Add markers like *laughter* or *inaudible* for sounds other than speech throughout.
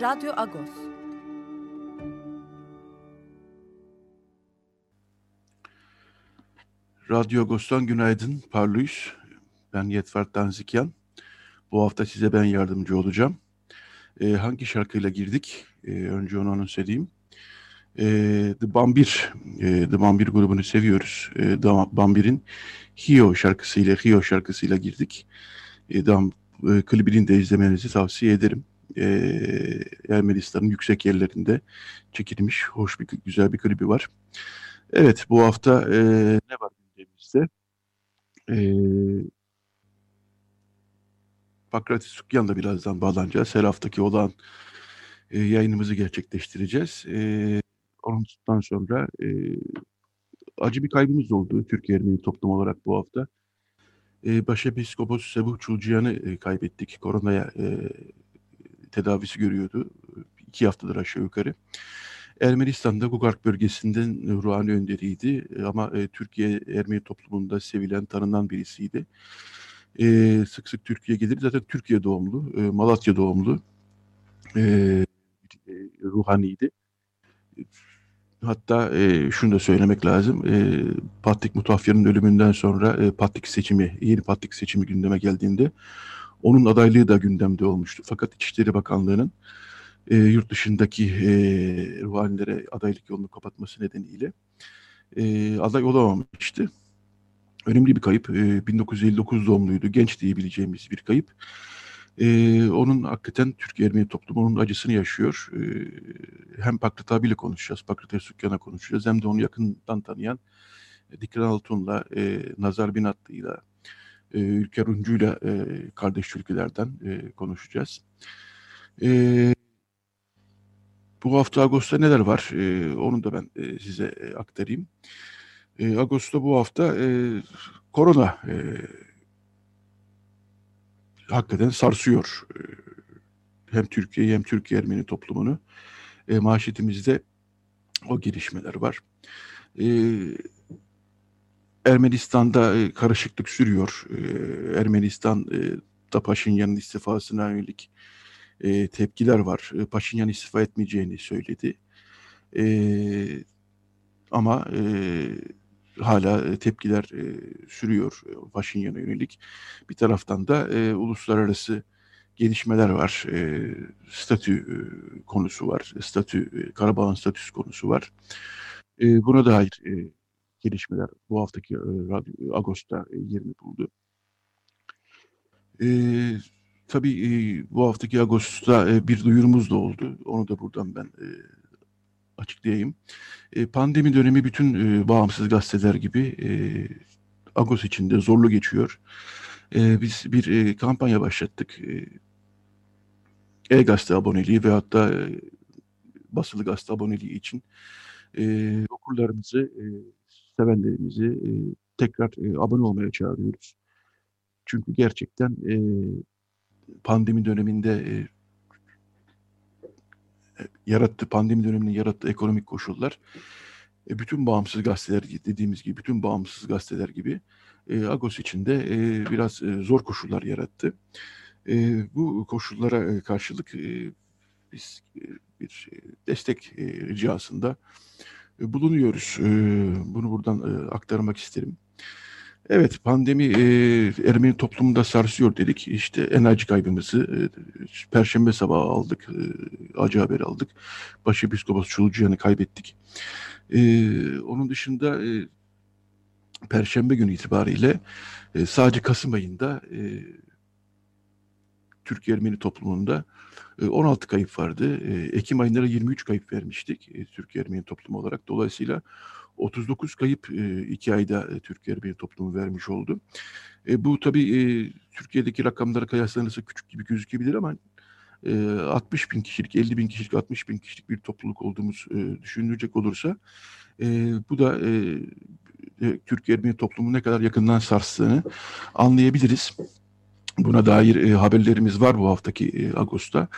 Radyo Agos. Radyo Agos'tan günaydın, parlıyız. Ben Yetvart Danzikyan. Bu hafta size ben yardımcı olacağım. Ee, hangi şarkıyla girdik? Ee, önce onu anons edeyim. Ee, The Bambir, e, The Bambir grubunu seviyoruz. Ee, The Bambir'in Hio şarkısıyla, Hio şarkısıyla girdik. Ee, Dam, e, klibini de izlemenizi tavsiye ederim e, Ermenistan'ın yüksek yerlerinde çekilmiş hoş bir güzel bir klibi var. Evet bu hafta e, ne var gündemimizde? E, Pakratis Sukyan'la birazdan bağlanacağız. Her haftaki olan e, yayınımızı gerçekleştireceğiz. E, ondan sonra e, acı bir kaybımız oldu Türkiye Ermeni toplum olarak bu hafta. E, Başepiskopos Sebuh Çulcuyan'ı e, kaybettik. Koronaya e, tedavisi görüyordu. iki haftadır aşağı yukarı. Ermenistan'da Gugark bölgesinden ruhani önderiydi ama e, Türkiye Ermeni toplumunda sevilen, tanınan birisiydi. E, sık sık Türkiye gelir. Zaten Türkiye doğumlu, e, Malatya doğumlu e, e, ruhaniydi. Hatta e, şunu da söylemek lazım. E, Patrik Mutafyar'ın ölümünden sonra e, Patrik seçimi, yeni Patrik seçimi gündeme geldiğinde onun adaylığı da gündemde olmuştu. Fakat İçişleri Bakanlığı'nın e, yurt dışındaki e, ruhanilere adaylık yolunu kapatması nedeniyle e, aday olamamıştı. Önemli bir kayıp. E, 1959 doğumluydu. Genç diyebileceğimiz bir kayıp. E, onun hakikaten Türk Ermeni toplumu onun acısını yaşıyor. E, hem Pakrat abiyle konuşacağız, Pakrat Esukyan'a konuşacağız. Hem de onu yakından tanıyan Dikran Altun'la, e, Nazar Binatlı'yla, e, Ülker Uncu'yla e, kardeş ülkelerden e, konuşacağız. E, bu hafta Ağustos'ta neler var? E, onu da ben e, size aktarayım. E, Ağustos'ta bu hafta e, korona e, hakikaten sarsıyor. E, hem Türkiye'yi hem Türkiye Ermeni toplumunu. E, maaşetimizde o gelişmeler var. E, Ermenistan'da e, karışıklık sürüyor. E, Ermenistan e, da Paşinyan'ın istifasına yönelik tepkiler var. Paşinyan istifa etmeyeceğini söyledi. Ama hala tepkiler sürüyor Paşinyan'a yönelik. Bir taraftan da uluslararası gelişmeler var. Statü konusu var. Statü, e, Karabağ'ın statüsü konusu var. Buna dair gelişmeler bu haftaki Radyo Ağustos'ta yerini buldu. E, tabii bu haftaki Ağustos'ta bir duyurumuz da oldu. Onu da buradan ben açıklayayım. Pandemi dönemi bütün bağımsız gazeteler gibi Ağustos içinde zorlu geçiyor. E, biz bir e, kampanya başlattık. E-Gazete aboneliği ve hatta e, basılı gazete aboneliği için e, okurlarımızı e, sevenlerimizi e, tekrar e, abone olmaya çağırıyoruz. Çünkü gerçekten e, pandemi döneminde e, yarattı, pandemi döneminin yarattığı ekonomik koşullar e, bütün bağımsız gazeteler dediğimiz gibi, bütün bağımsız gazeteler gibi e, Agos içinde e, biraz e, zor koşullar yarattı. E, bu koşullara e, karşılık e, biz e, bir destek e, ricasında e, bulunuyoruz. E, bunu buradan e, aktarmak isterim. Evet pandemi Ermeni toplumunda sarsıyor dedik. İşte enerji kaybımızı Perşembe sabahı aldık. acı haber aldık. Başepiskopos Çulucuyan'ı kaybettik. onun dışında Perşembe günü itibariyle sadece Kasım ayında Türk Ermeni toplumunda 16 kayıp vardı. Ekim ayında 23 kayıp vermiştik Türk Ermeni toplumu olarak. Dolayısıyla 39 kayıp e, iki ayda e, Türkiye Ermeni toplumu vermiş oldu. E, bu tabii e, Türkiye'deki rakamlara kıyaslanırsa küçük gibi gözükebilir ama e, 60 bin kişilik, 50 bin kişilik, 60 bin kişilik bir topluluk olduğumuz e, düşünülecek olursa e, bu da e, e, Türk Ermeni toplumu ne kadar yakından sarstığını anlayabiliriz. Buna dair e, haberlerimiz var bu haftaki e, Ağustos'ta.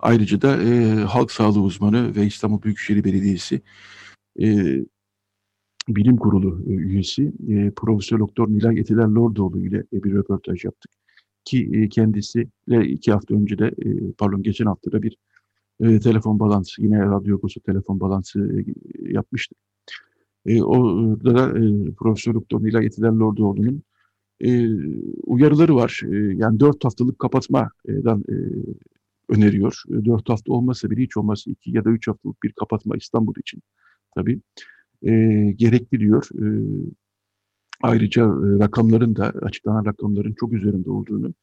Ayrıca da e, halk sağlığı uzmanı ve İstanbul Büyükşehir Belediyesi e, Bilim Kurulu e, üyesi e, Profesör Doktor Nilay Etiler Lordoğlu ile e, bir röportaj yaptık. Ki e, kendisiyle iki hafta önce de, e, pardon geçen hafta da bir e, telefon balansı, yine Radyo Agos'u telefon balansı e, yapmıştık. E, orada da e, Profesör Doktor Nilay Etiler Lordoğlu'nun e, uyarıları var. E, yani dört haftalık kapatmadan e, öneriyor. E, dört hafta olmasa bile hiç olmazsa iki ya da üç haftalık bir kapatma İstanbul için tabii e, gerekli diyor. E, ayrıca e, rakamların da açıklanan rakamların çok üzerinde olduğunu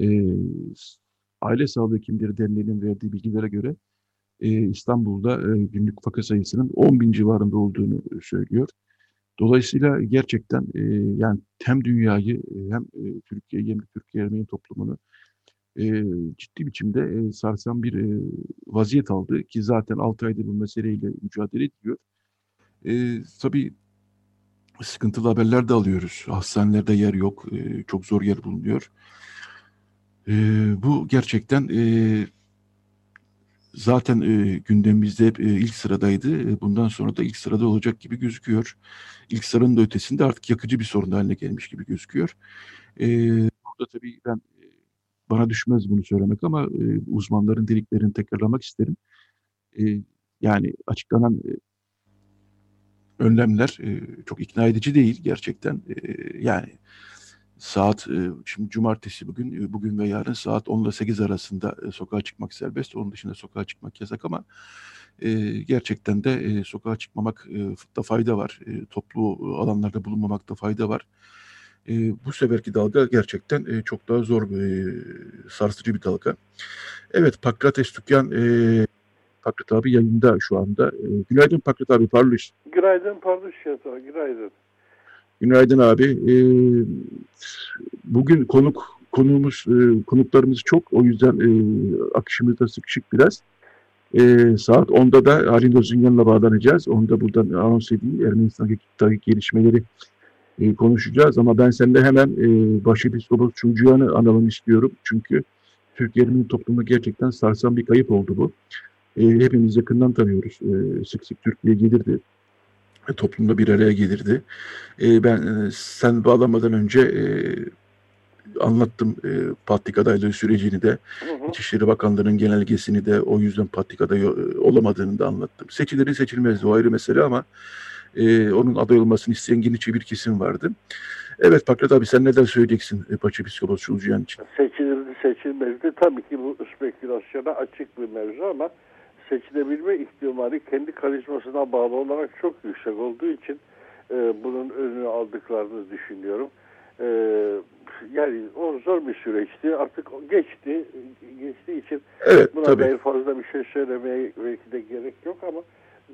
e, Aile Sağlığı Hekimleri Derneği'nin verdiği bilgilere göre e, İstanbul'da e, günlük vaka sayısının 10 bin civarında olduğunu söylüyor. Dolayısıyla gerçekten e, yani hem dünyayı hem e, Türkiye'yi hem de Türkiye Ermeni toplumunu e, ciddi biçimde e, sarsan bir e, vaziyet aldı ki zaten 6 aydır bu meseleyle mücadele ediyor. E, tabii sıkıntılı haberler de alıyoruz. Hastanelerde yer yok, e, çok zor yer bulunuyor. E, bu gerçekten e, zaten e, gündemimizde e, ilk sıradaydı. E, bundan sonra da ilk sırada olacak gibi gözüküyor. İlk sıranın da ötesinde artık yakıcı bir sorun haline gelmiş gibi gözüküyor. E, burada tabii ben e, bana düşmez bunu söylemek ama e, uzmanların dediklerini tekrarlamak isterim. E, yani açıklanan e, önlemler e, çok ikna edici değil gerçekten. E, yani saat e, şimdi cumartesi bugün e, bugün ve yarın saat 10 ile 8 arasında e, sokağa çıkmak serbest. Onun dışında sokağa çıkmak yasak ama gerçekten de sokağa çıkmamak da fayda var. Toplu alanlarda bulunmamakta fayda var. Bu seferki dalga gerçekten çok daha zor sarsıcı bir dalga. Evet Pakrates Tükyan Pakrat abi yayında şu anda. Günaydın Pakrat abi Parlış. Günaydın Parlış Şeto, günaydın. Günaydın abi. Ee, bugün konuk konuğumuz, e, konuklarımız çok. O yüzden e, akışımız da sıkışık biraz. E, saat 10'da da Halil Özünyan'la bağlanacağız. Onu da buradan anons edeyim. Ermenistan'daki gelişmeleri konuşacağız. Ama ben sende hemen Başepiskopos Çucuyan'ı analım istiyorum. Çünkü Türk Ermeni toplumu gerçekten sarsan bir kayıp oldu bu. E, hepimiz yakından tanıyoruz. Sık sık Türkiye'ye gelirdi toplumda bir araya gelirdi. E, ben e, sen bağlamadan önce e, anlattım e, patlik adaylığı sürecini de, hı hı. İçişleri Bakanlığı'nın genelgesini de o yüzden patlik aday e, olamadığını da anlattım. Seçileri seçilmezdi o ayrı mesele ama e, onun aday olmasını isteyen geniş bir kesim vardı. Evet Pakrat abi sen neden söyleyeceksin e, Paça Psikopos Çulcuyan için? Seçilirdi seçilmezdi. Tabii ki bu spekülasyona açık bir mevzu ama seçilebilme ihtimali kendi karizmasına bağlı olarak çok yüksek olduğu için e, bunun önünü aldıklarını düşünüyorum. E, yani o zor bir süreçti. Artık geçti. Geçtiği için evet, buna tabii. dair fazla bir şey söylemeye belki de gerek yok ama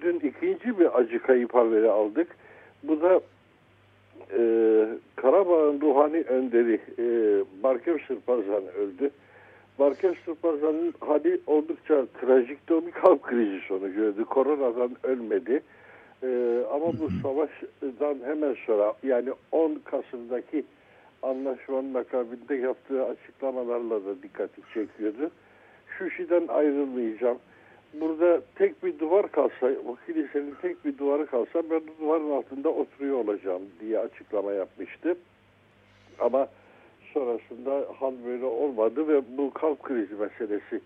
dün ikinci bir acı kayıp haberi aldık. Bu da e, Karabağ'ın ruhani önderi e, Barkev Sırpazan öldü. Barkev Sırpazan'ın hali oldukça trajikti. O bir kalp krizi sonucuydu. Koronadan ölmedi. Ee, ama bu savaştan hemen sonra yani 10 Kasım'daki anlaşmanın akabinde yaptığı açıklamalarla da dikkati çekiyordu. Şu şeyden ayrılmayacağım. Burada tek bir duvar kalsa, bu kilisenin tek bir duvarı kalsa ben bu duvarın altında oturuyor olacağım diye açıklama yapmıştı. Ama sonrasında hal böyle olmadı ve bu kalp krizi meselesi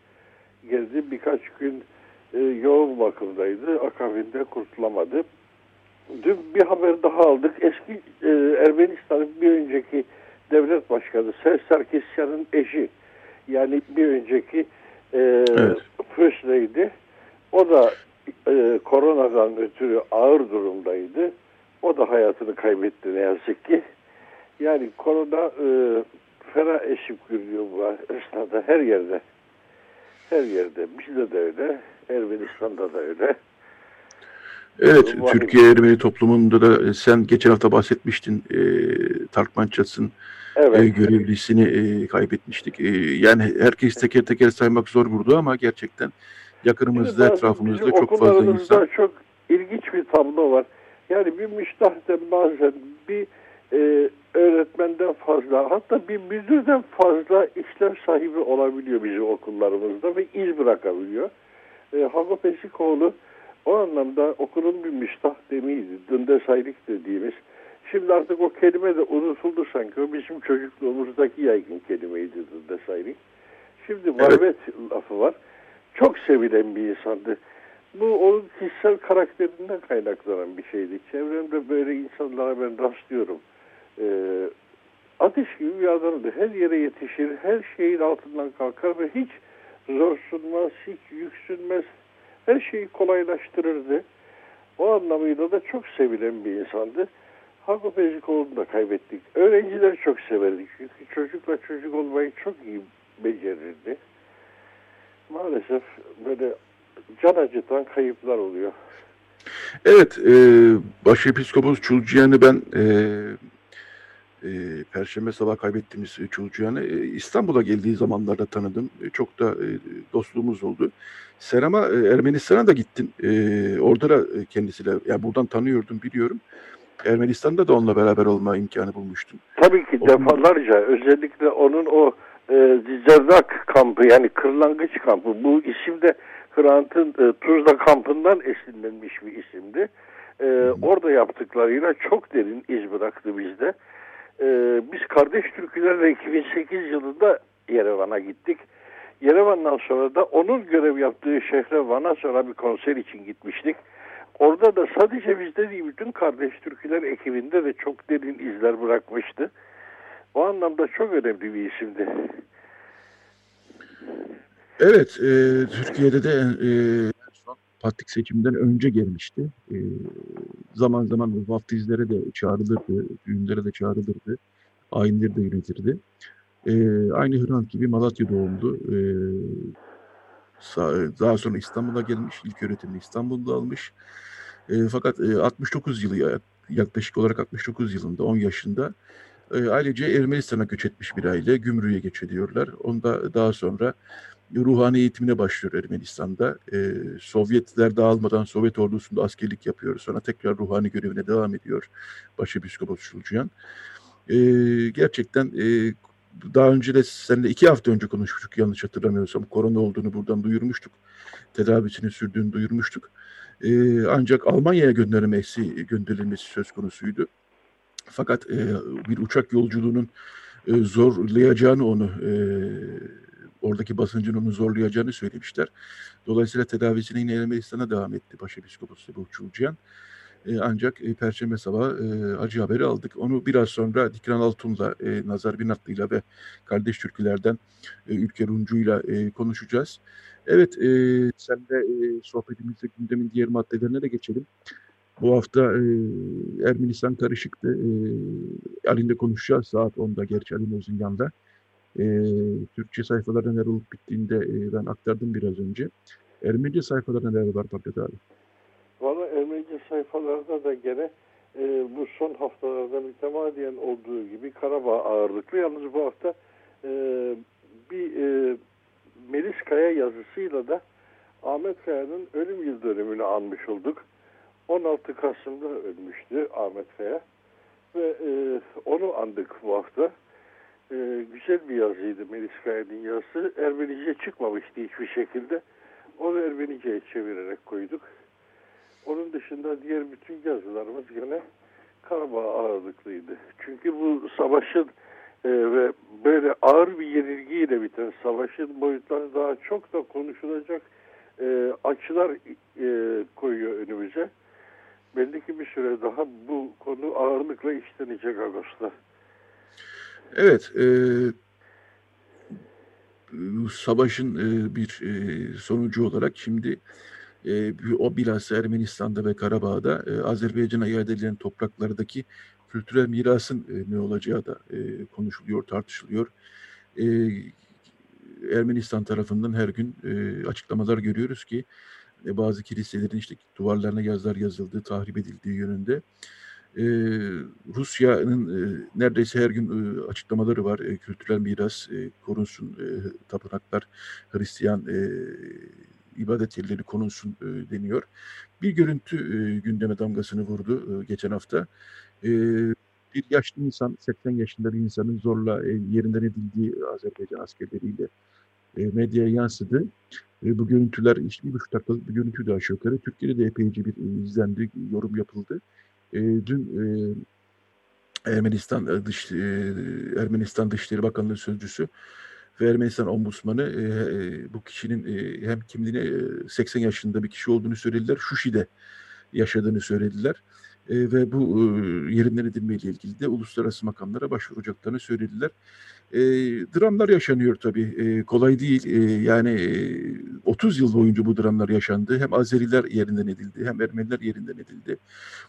geldi. Birkaç gün e, yoğun bakımdaydı. Akabinde kurtulamadı. Dün bir haber daha aldık. Eski e, Ermenistan'ın bir önceki devlet başkanı Ser Sarkisyan'ın eşi yani bir önceki e, evet. Lady o da e, koronadan ötürü ağır durumdaydı. O da hayatını kaybetti ne yazık ki. Yani konuda e, fena eşip görüyor bu esnada her yerde. Her yerde. Bizde de öyle. Ermenistan'da da öyle. Evet, Var. Türkiye Ermeni toplumunda da e, sen geçen hafta bahsetmiştin. E, Tarkmanças'ın Evet. e, görevlisini e, kaybetmiştik. E, yani herkes teker teker saymak zor burada ama gerçekten yakınımızda, etrafımızda çok fazla insan. çok ilginç bir tablo var. Yani bir müştahten bazen bir e, öğretmenden fazla hatta bir müdürden fazla işlem sahibi olabiliyor bizim okullarımızda ve iz bırakabiliyor. E, Hago Pesikoğlu o anlamda okulun bir müstahdemiydi. Dındesaylık dediğimiz. Şimdi artık o kelime de unutuldu sanki. O bizim çocukluğumuzdaki yaygın kelimeydi Dındesaylık. Şimdi varvet lafı var. Çok sevilen bir insandı. Bu onun kişisel karakterinden kaynaklanan bir şeydi. Çevremde böyle insanlara ben rastlıyorum. Ee, ateş gibi bir adamdı. Her yere yetişir, her şeyin altından kalkar ve hiç zorsunmaz, hiç yüksünmez. Her şeyi kolaylaştırırdı. O anlamıyla da çok sevilen bir insandı. Hakkı Pezikoğlu'nu da kaybettik. Öğrenciler çok severdik. Çünkü çocukla çocuk olmayı çok iyi becerirdi. Maalesef böyle can acıtan kayıplar oluyor. Evet, e, Başepiskopos Çulcuyan'ı ben e, e, Perşembe sabah kaybettiğimiz Çulcuyan'ı e, İstanbul'a geldiği zamanlarda tanıdım. E, çok da e, dostluğumuz oldu. Serama e, Ermenistan'a da gittin. E, orada da e, kendisiyle, yani buradan tanıyordum, biliyorum. Ermenistan'da da onunla beraber olma imkanı bulmuştum. Tabii ki O- defalarca özellikle onun o e, Zizerdak kampı yani kırlangıç kampı bu isim de Hrant'ın e, Tuzla kampından esinlenmiş bir isimdi. E, orada yaptıklarıyla çok derin iz bıraktı bizde. E, biz kardeş türkülerle 2008 yılında Yerevan'a gittik. Yerevan'dan sonra da onun görev yaptığı şehre Van'a sonra bir konser için gitmiştik. Orada da sadece bizde değil bütün kardeş türküler ekibinde de çok derin izler bırakmıştı. O anlamda çok önemli bir isimdi. Evet, e, Türkiye'de de e, patrik seçiminden önce gelmişti. E, zaman zaman bu vaftizlere de çağrılırdı, düğünlere de çağrılırdı, ayinleri de yönetirdi. E, aynı Hrant gibi Malatya doğumlu. E, daha sonra İstanbul'a gelmiş, ilk öğretimini İstanbul'da almış. E, fakat e, 69 yılı ya- yaklaşık olarak 69 yılında 10 yaşında e, ailece Ermenistan'a göç etmiş bir aile. Gümrüğe göç ediyorlar. Onda daha sonra ruhani eğitimine başlıyor Ermenistan'da. E, Sovyetler dağılmadan Sovyet ordusunda askerlik yapıyor. Sonra tekrar ruhani görevine devam ediyor Başepiskopos Şulcuyan. E, gerçekten e, daha önce de seninle iki hafta önce konuşmuştuk yanlış hatırlamıyorsam. Korona olduğunu buradan duyurmuştuk. Tedavisini sürdüğünü duyurmuştuk. E, ancak Almanya'ya gönderilmesi, gönderilmesi söz konusuydu. Fakat e, bir uçak yolculuğunun e, zorlayacağını onu e, oradaki basıncın onu zorlayacağını söylemişler. Dolayısıyla tedavisine yine Ermenistan'a devam etti Başepiskopos Sebuh Çulcuyan. E, ancak e, Perşembe sabahı e, acı haberi aldık. Onu biraz sonra Dikran Altun'la, e, Nazar Binatlı'yla ve Kardeş Türküler'den e, Ülker Uncu'yla e, konuşacağız. Evet, e, sen de e, sohbetimizde gündemin diğer maddelerine de geçelim. Bu hafta e, Ermenistan karışıktı. E, Ali'nde konuşacağız saat 10'da gerçi Ali Mozinyan'da. E, Türkçe sayfalarda neler olup bittiğinde e, ben aktardım biraz önce. Ermenice sayfalarda neler var Fakret abi? Valla Ermenice sayfalarda da gene e, bu son haftalarda mütemadiyen olduğu gibi Karabağ ağırlıklı. Yalnız bu hafta e, bir e, Melis Kaya yazısıyla da Ahmet Kaya'nın ölüm yıl dönümünü anmış olduk. 16 Kasım'da ölmüştü Ahmet Kaya ve e, onu andık bu hafta. E, güzel bir yazıydı Melis Kaya'nın yazısı. Ermenice çıkmamıştı hiçbir şekilde. Onu Ermenice'ye çevirerek koyduk. Onun dışında diğer bütün yazılarımız gene Karabağ ağırlıklıydı. Çünkü bu savaşın e, ve böyle ağır bir yenilgiyle biten savaşın boyutları daha çok da konuşulacak e, açılar e, koyuyor önümüze. Belli ki bir süre daha bu konu ağırlıkla işlenecek Ağustos'ta. Evet, e, savaşın e, bir e, sonucu olarak şimdi e, o bilhassa Ermenistan'da ve Karabağ'da e, Azerbaycan'a iade edilen topraklardaki kültürel mirasın e, ne olacağı da e, konuşuluyor, tartışılıyor. E, Ermenistan tarafından her gün e, açıklamalar görüyoruz ki e, bazı kiliselerin işte duvarlarına yazılar yazıldığı, tahrip edildiği yönünde. E, Rusya'nın e, neredeyse her gün e, açıklamaları var. E, kültürel miras e, korunsun, e, tapınaklar, Hristiyan e, ibadet yerleri konulsun e, deniyor. Bir görüntü e, gündeme damgasını vurdu e, geçen hafta. E, bir yaşlı insan, 80 yaşında bir insanın zorla e, yerinden edildiği Azerbaycan askerleriyle e, medyaya yansıdı. E, bu görüntüler işte bir buçuk dakikalık bir görüntüydü aşağı yukarı. Türkiye'de de epeyce bir izlendi, yorum yapıldı. Dün e, Ermenistan e, dış e, Ermenistan Dışişleri Bakanlığı sözcüsü ve Ermenistan Ombudsmanı e, e, bu kişinin e, hem kimliğine e, 80 yaşında bir kişi olduğunu söylediler. Şuşi'de yaşadığını söylediler. E, ve bu e, yerinden edilmeyle ilgili de uluslararası makamlara başvuracaklarını söylediler. E, dramlar yaşanıyor tabii. E, kolay değil. E, yani e, 30 yıl boyunca bu dramlar yaşandı. Hem Azeriler yerinden edildi hem Ermeniler yerinden edildi.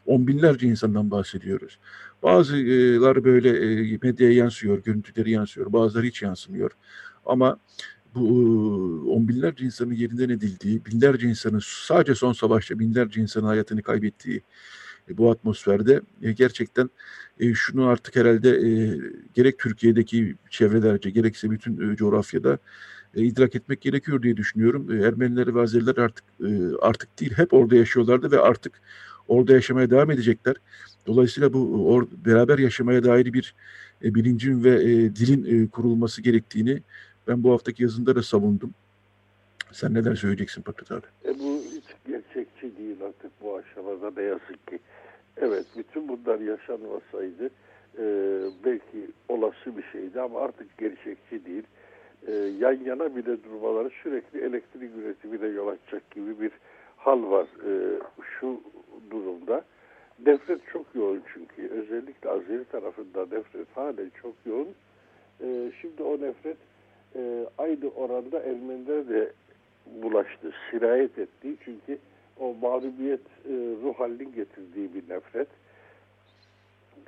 On binlerce insandan bahsediyoruz. Bazıları böyle e, medyaya yansıyor, görüntüleri yansıyor. Bazıları hiç yansımıyor. Ama bu on binlerce insanın yerinden edildiği, binlerce insanın sadece son savaşta binlerce insanın hayatını kaybettiği e, bu atmosferde e, gerçekten e, şunu artık herhalde e, gerek Türkiye'deki çevrelerce gerekse bütün coğrafyada idrak etmek gerekiyor diye düşünüyorum. E, Ermeniler ve Azeriler artık artık değil hep orada yaşıyorlardı ve artık orada yaşamaya devam edecekler. Dolayısıyla bu or, beraber yaşamaya dair bir bilincin ve dilin kurulması gerektiğini ben bu haftaki yazında da savundum. Sen neden söyleyeceksin Patrat abi? E bu hiç gerçekçi değil artık bu aşamada ne yazık ki. Evet bütün bunlar yaşanmasaydı e, belki olası bir şeydi ama artık gerçekçi değil. E, yan yana bile durmaları sürekli elektrik üretimine yol açacak gibi bir hal var e, şu durumda. Nefret çok yoğun çünkü. Özellikle Azeri tarafında nefret halen çok yoğun. E, şimdi o nefret e, aynı oranda Ermenilere de bulaştı, sirayet etti. Çünkü o mağlubiyet e, ruh halinin getirdiği bir nefret.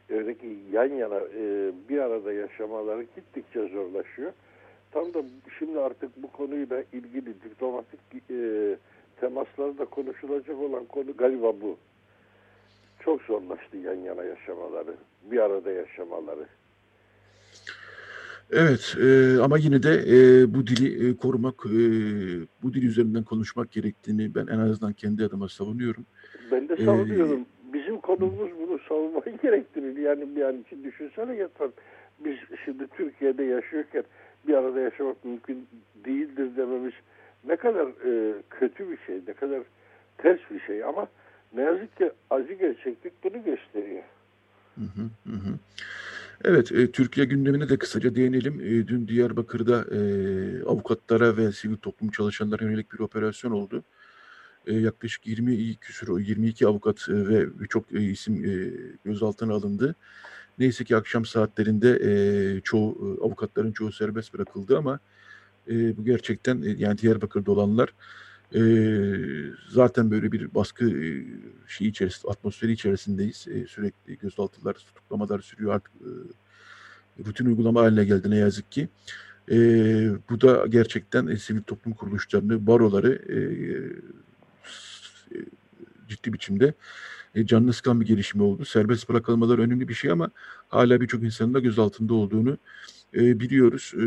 Öyle ki yan yana e, bir arada yaşamaları gittikçe zorlaşıyor. Tam da şimdi artık bu konuyla ilgili diplomatik e, temaslarda konuşulacak olan konu galiba bu. Çok zorlaştı yan yana yaşamaları, bir arada yaşamaları. Evet e, ama yine de e, bu dili e, korumak, e, bu dil üzerinden konuşmak gerektiğini ben en azından kendi adıma savunuyorum. Ben de savunuyorum. Ee, Bizim konumuz bunu savunmayı *laughs* gerektirir. Yani bir an için düşünsene yeter. Biz şimdi Türkiye'de yaşıyorken bir arada yaşamak mümkün değildir dememiz ne kadar e, kötü bir şey, ne kadar ters bir şey ama ne yazık ki acı gerçeklik bunu gösteriyor. Hı hı hı. Evet, e, Türkiye gündemine de kısaca değinelim. E, dün Diyarbakır'da e, avukatlara ve sivil toplum çalışanlara yönelik bir operasyon oldu. E, yaklaşık 20 küsur, 22 avukat e, ve birçok e, isim e, gözaltına alındı. Neyse ki akşam saatlerinde e, çoğu e, avukatların çoğu serbest bırakıldı ama e, bu gerçekten e, yani Diyarbakır'da olanlar e, zaten böyle bir baskı e, şey içerisinde, atmosferi içerisindeyiz. E, sürekli gözaltılar, tutuklamalar sürüyor artık. E, rutin uygulama haline geldi ne yazık ki. E, bu da gerçekten e, sivil toplum kuruluşlarını, baroları e, e, ciddi biçimde e, canını sıkan bir gelişme oldu. Serbest bırakılmalar önemli bir şey ama hala birçok insanın da gözaltında olduğunu e, biliyoruz. E,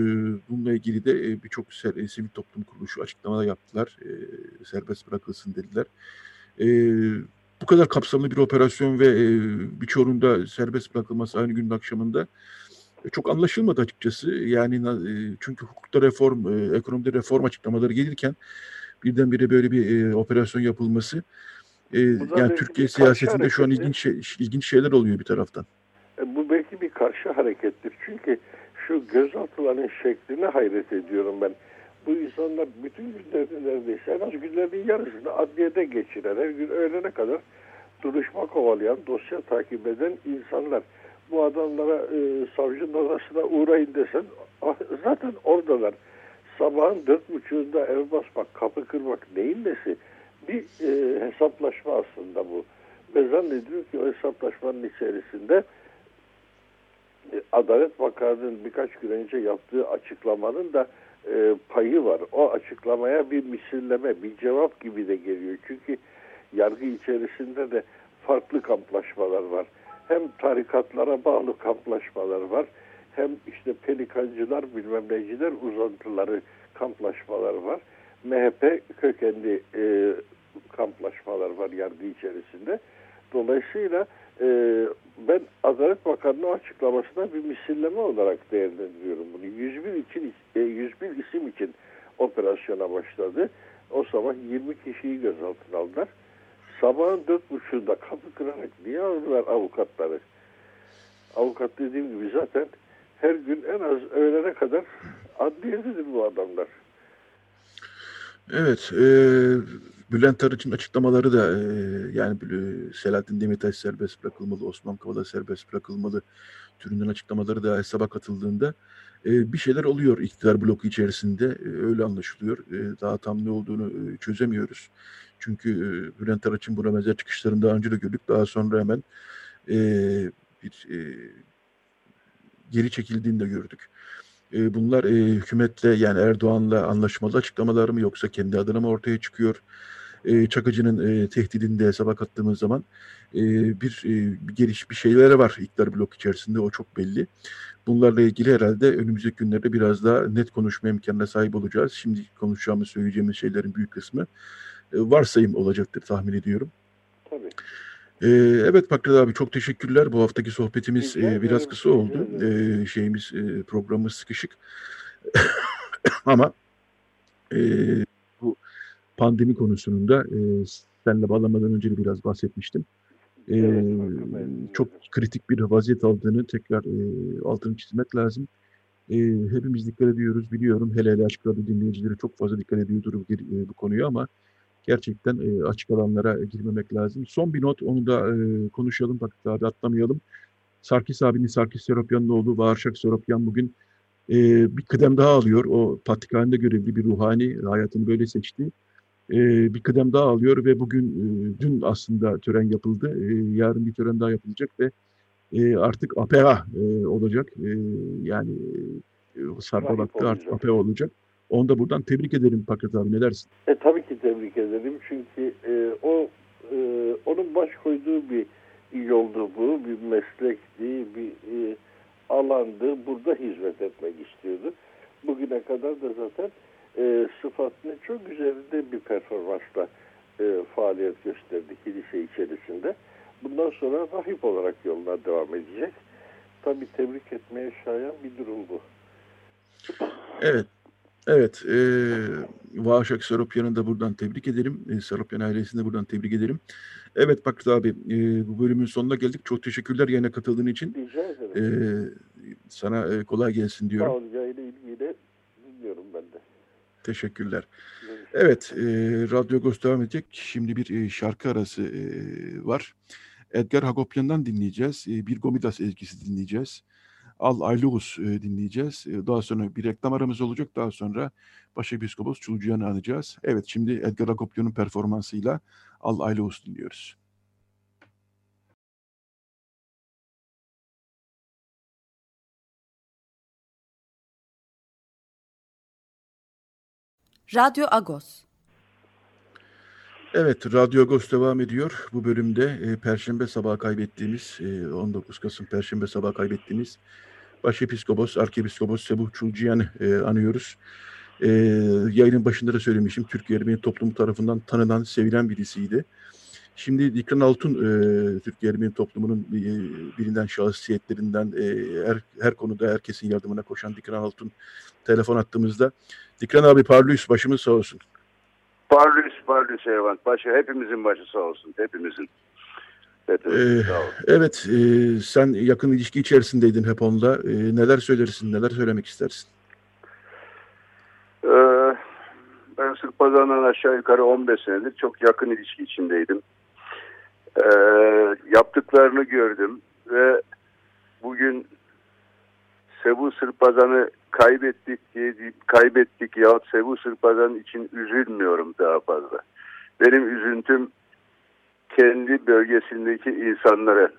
bununla ilgili de e, birçok e, sivil toplum kuruluşu açıklamalar yaptılar. E, serbest bırakılsın dediler. E, bu kadar kapsamlı bir operasyon ve e, birçoğunun da serbest bırakılması aynı günün akşamında çok anlaşılmadı açıkçası. Yani e, çünkü hukukta reform, e, ekonomide reform açıklamaları gelirken birdenbire böyle bir e, operasyon yapılması e, yani Türkiye siyasetinde şu an ilginç şey, ilginç şeyler oluyor bir taraftan. E, bu belki bir karşı harekettir. Çünkü şu gözaltıların şekline hayret ediyorum ben. Bu insanlar bütün günlerini neredeyse en az günlerinin yarısını adliyede geçiren, her gün öğlene kadar duruşma kovalayan, dosya takip eden insanlar. Bu adamlara e, savcının odasına uğrayın desen ah, zaten oradalar. Sabahın dört buçuğunda ev basmak, kapı kırmak neyin nesi? Bir e, hesaplaşma aslında bu. Ve zannediyor ki o hesaplaşmanın içerisinde Adalet Bakanı'nın birkaç gün önce yaptığı açıklamanın da e, payı var. O açıklamaya bir misilleme, bir cevap gibi de geliyor. Çünkü yargı içerisinde de farklı kamplaşmalar var. Hem tarikatlara bağlı kamplaşmalar var. Hem işte pelikancılar, bilmem neciler uzantıları kamplaşmalar var. MHP kökenli e, kamplaşmalar var yargı içerisinde. Dolayısıyla e, ben Adalet Bakanlığı açıklamasına bir misilleme olarak değerlendiriyorum bunu. 101 için e, 101 isim için operasyona başladı. O sabah 20 kişiyi gözaltına aldılar. Sabahın dört buçuğunda kapı kırarak niye aldılar avukatları? Avukat dediğim gibi zaten her gün en az öğlene kadar adliyededir bu adamlar. Evet, e, Bülent Arıç'ın açıklamaları da e, yani Selahattin Demirtaş serbest bırakılmalı, Osman Kavala serbest bırakılmalı türünden açıklamaları da hesaba katıldığında e, bir şeyler oluyor iktidar bloku içerisinde. E, öyle anlaşılıyor. E, daha tam ne olduğunu e, çözemiyoruz. Çünkü e, Bülent Arıç'ın buna benzer çıkışlarını daha önce de gördük. Daha sonra hemen e, bir e, geri çekildiğini de gördük. Bunlar e, hükümetle yani Erdoğan'la anlaşmalı açıklamalar mı yoksa kendi adına mı ortaya çıkıyor? E, Çakıcı'nın e, tehdidini de hesaba kattığımız zaman e, bir, e, bir geliş bir şeylere var iktidar blok içerisinde o çok belli. Bunlarla ilgili herhalde önümüzdeki günlerde biraz daha net konuşma imkanına sahip olacağız. Şimdi konuşacağımız, söyleyeceğimiz şeylerin büyük kısmı e, varsayım olacaktır tahmin ediyorum. Tabii. Ee, evet Pakrat abi çok teşekkürler. Bu haftaki sohbetimiz e, biraz kısa oldu. Ee, şeyimiz e, programımız sıkışık. *coughs* Ama e, pandemi konusunda e, seninle bağlamadan önce de biraz bahsetmiştim. E, çok kritik bir vaziyet aldığını tekrar e, altını çizmek lazım. E, hepimiz dikkat ediyoruz biliyorum. Hele hele açık radyo dinleyicileri çok fazla dikkat ediyordur bu, e, bu konuya ama gerçekten e, açık alanlara girmemek lazım. Son bir not onu da e, konuşalım bak abi atlamayalım. Sarkis abinin Sarkis Seropyan'ın oğlu Varşak Seropyan bugün e, bir kıdem daha alıyor. O Patrikhane'de görevli bir ruhani hayatını böyle seçti. E, bir kıdem daha alıyor ve bugün e, dün aslında tören yapıldı. E, yarın bir tören daha yapılacak ve e, artık APA e, olacak. E, yani e, Sarbalak'ta artık APA olacak. Onu da buradan tebrik ederim Pakrat abi ne dersin? E, tabii ki tebrik ederim çünkü e, o e, onun baş koyduğu bir yoldu bu, bir meslekti, bir e, alandı. Burada hizmet etmek istiyordu. Bugüne kadar da zaten e, sıfatının çok üzerinde bir performansla e, faaliyet gösterdi kilise içerisinde. Bundan sonra rahip olarak yoluna devam edecek. Tabii tebrik etmeye şayan bir durum bu. Evet, Evet, e, Vaşak Saropyan'ı da buradan tebrik ederim. E, Saropyan ailesini de buradan tebrik ederim. Evet Bakır abi, e, bu bölümün sonuna geldik. Çok teşekkürler yayına katıldığın için. Rica ederim. E, sana e, kolay gelsin diyorum. Sağ ol, yayına ilgiyle. Teşekkürler. Evet, e, Radyo Agos devam edecek. Şimdi bir e, şarkı arası e, var. Edgar Hagopian'dan dinleyeceğiz. E, bir Gomidas ezgisi dinleyeceğiz. Al Aylus e, dinleyeceğiz. E, daha sonra bir reklam aramız olacak. Daha sonra Başepiskopos Çulcuyan'ı anacağız. Evet şimdi Edgar Agopyon'un performansıyla Al Aylus dinliyoruz. Radyo Agos. Evet, Radyo Agos devam ediyor. Bu bölümde e, Perşembe sabahı kaybettiğimiz, e, 19 Kasım Perşembe sabahı kaybettiğimiz Başepiskopos, Arkepiskopos Sebuh Çulciyan'ı e, anıyoruz. E, yayının başında da söylemişim. Türkiye Ermeni toplumu tarafından tanınan, sevilen birisiydi. Şimdi Dikran Altun, e, Türkiye Ermeni toplumunun e, bilinen şahsiyetlerinden e, her, her konuda herkesin yardımına koşan Dikran Altun telefon attığımızda. Dikran abi parlıyız, başımız sağ olsun. Parlıyız, parlıyız Ervan. Başı, hepimizin başı sağ olsun, hepimizin. Ee, evet, e, sen yakın ilişki içerisindeydin hep onunla. E, neler söylersin, neler söylemek istersin? Ee, ben Sırp Pazarı'ndan aşağı yukarı 15 senedir çok yakın ilişki içindeydim. Ee, yaptıklarını gördüm ve bugün Sebu Sırpazan'ı kaybettik diye kaybettik ya Sebu Sırpazan için üzülmüyorum daha fazla. Benim üzüntüm kendi bölgesindeki insanlara.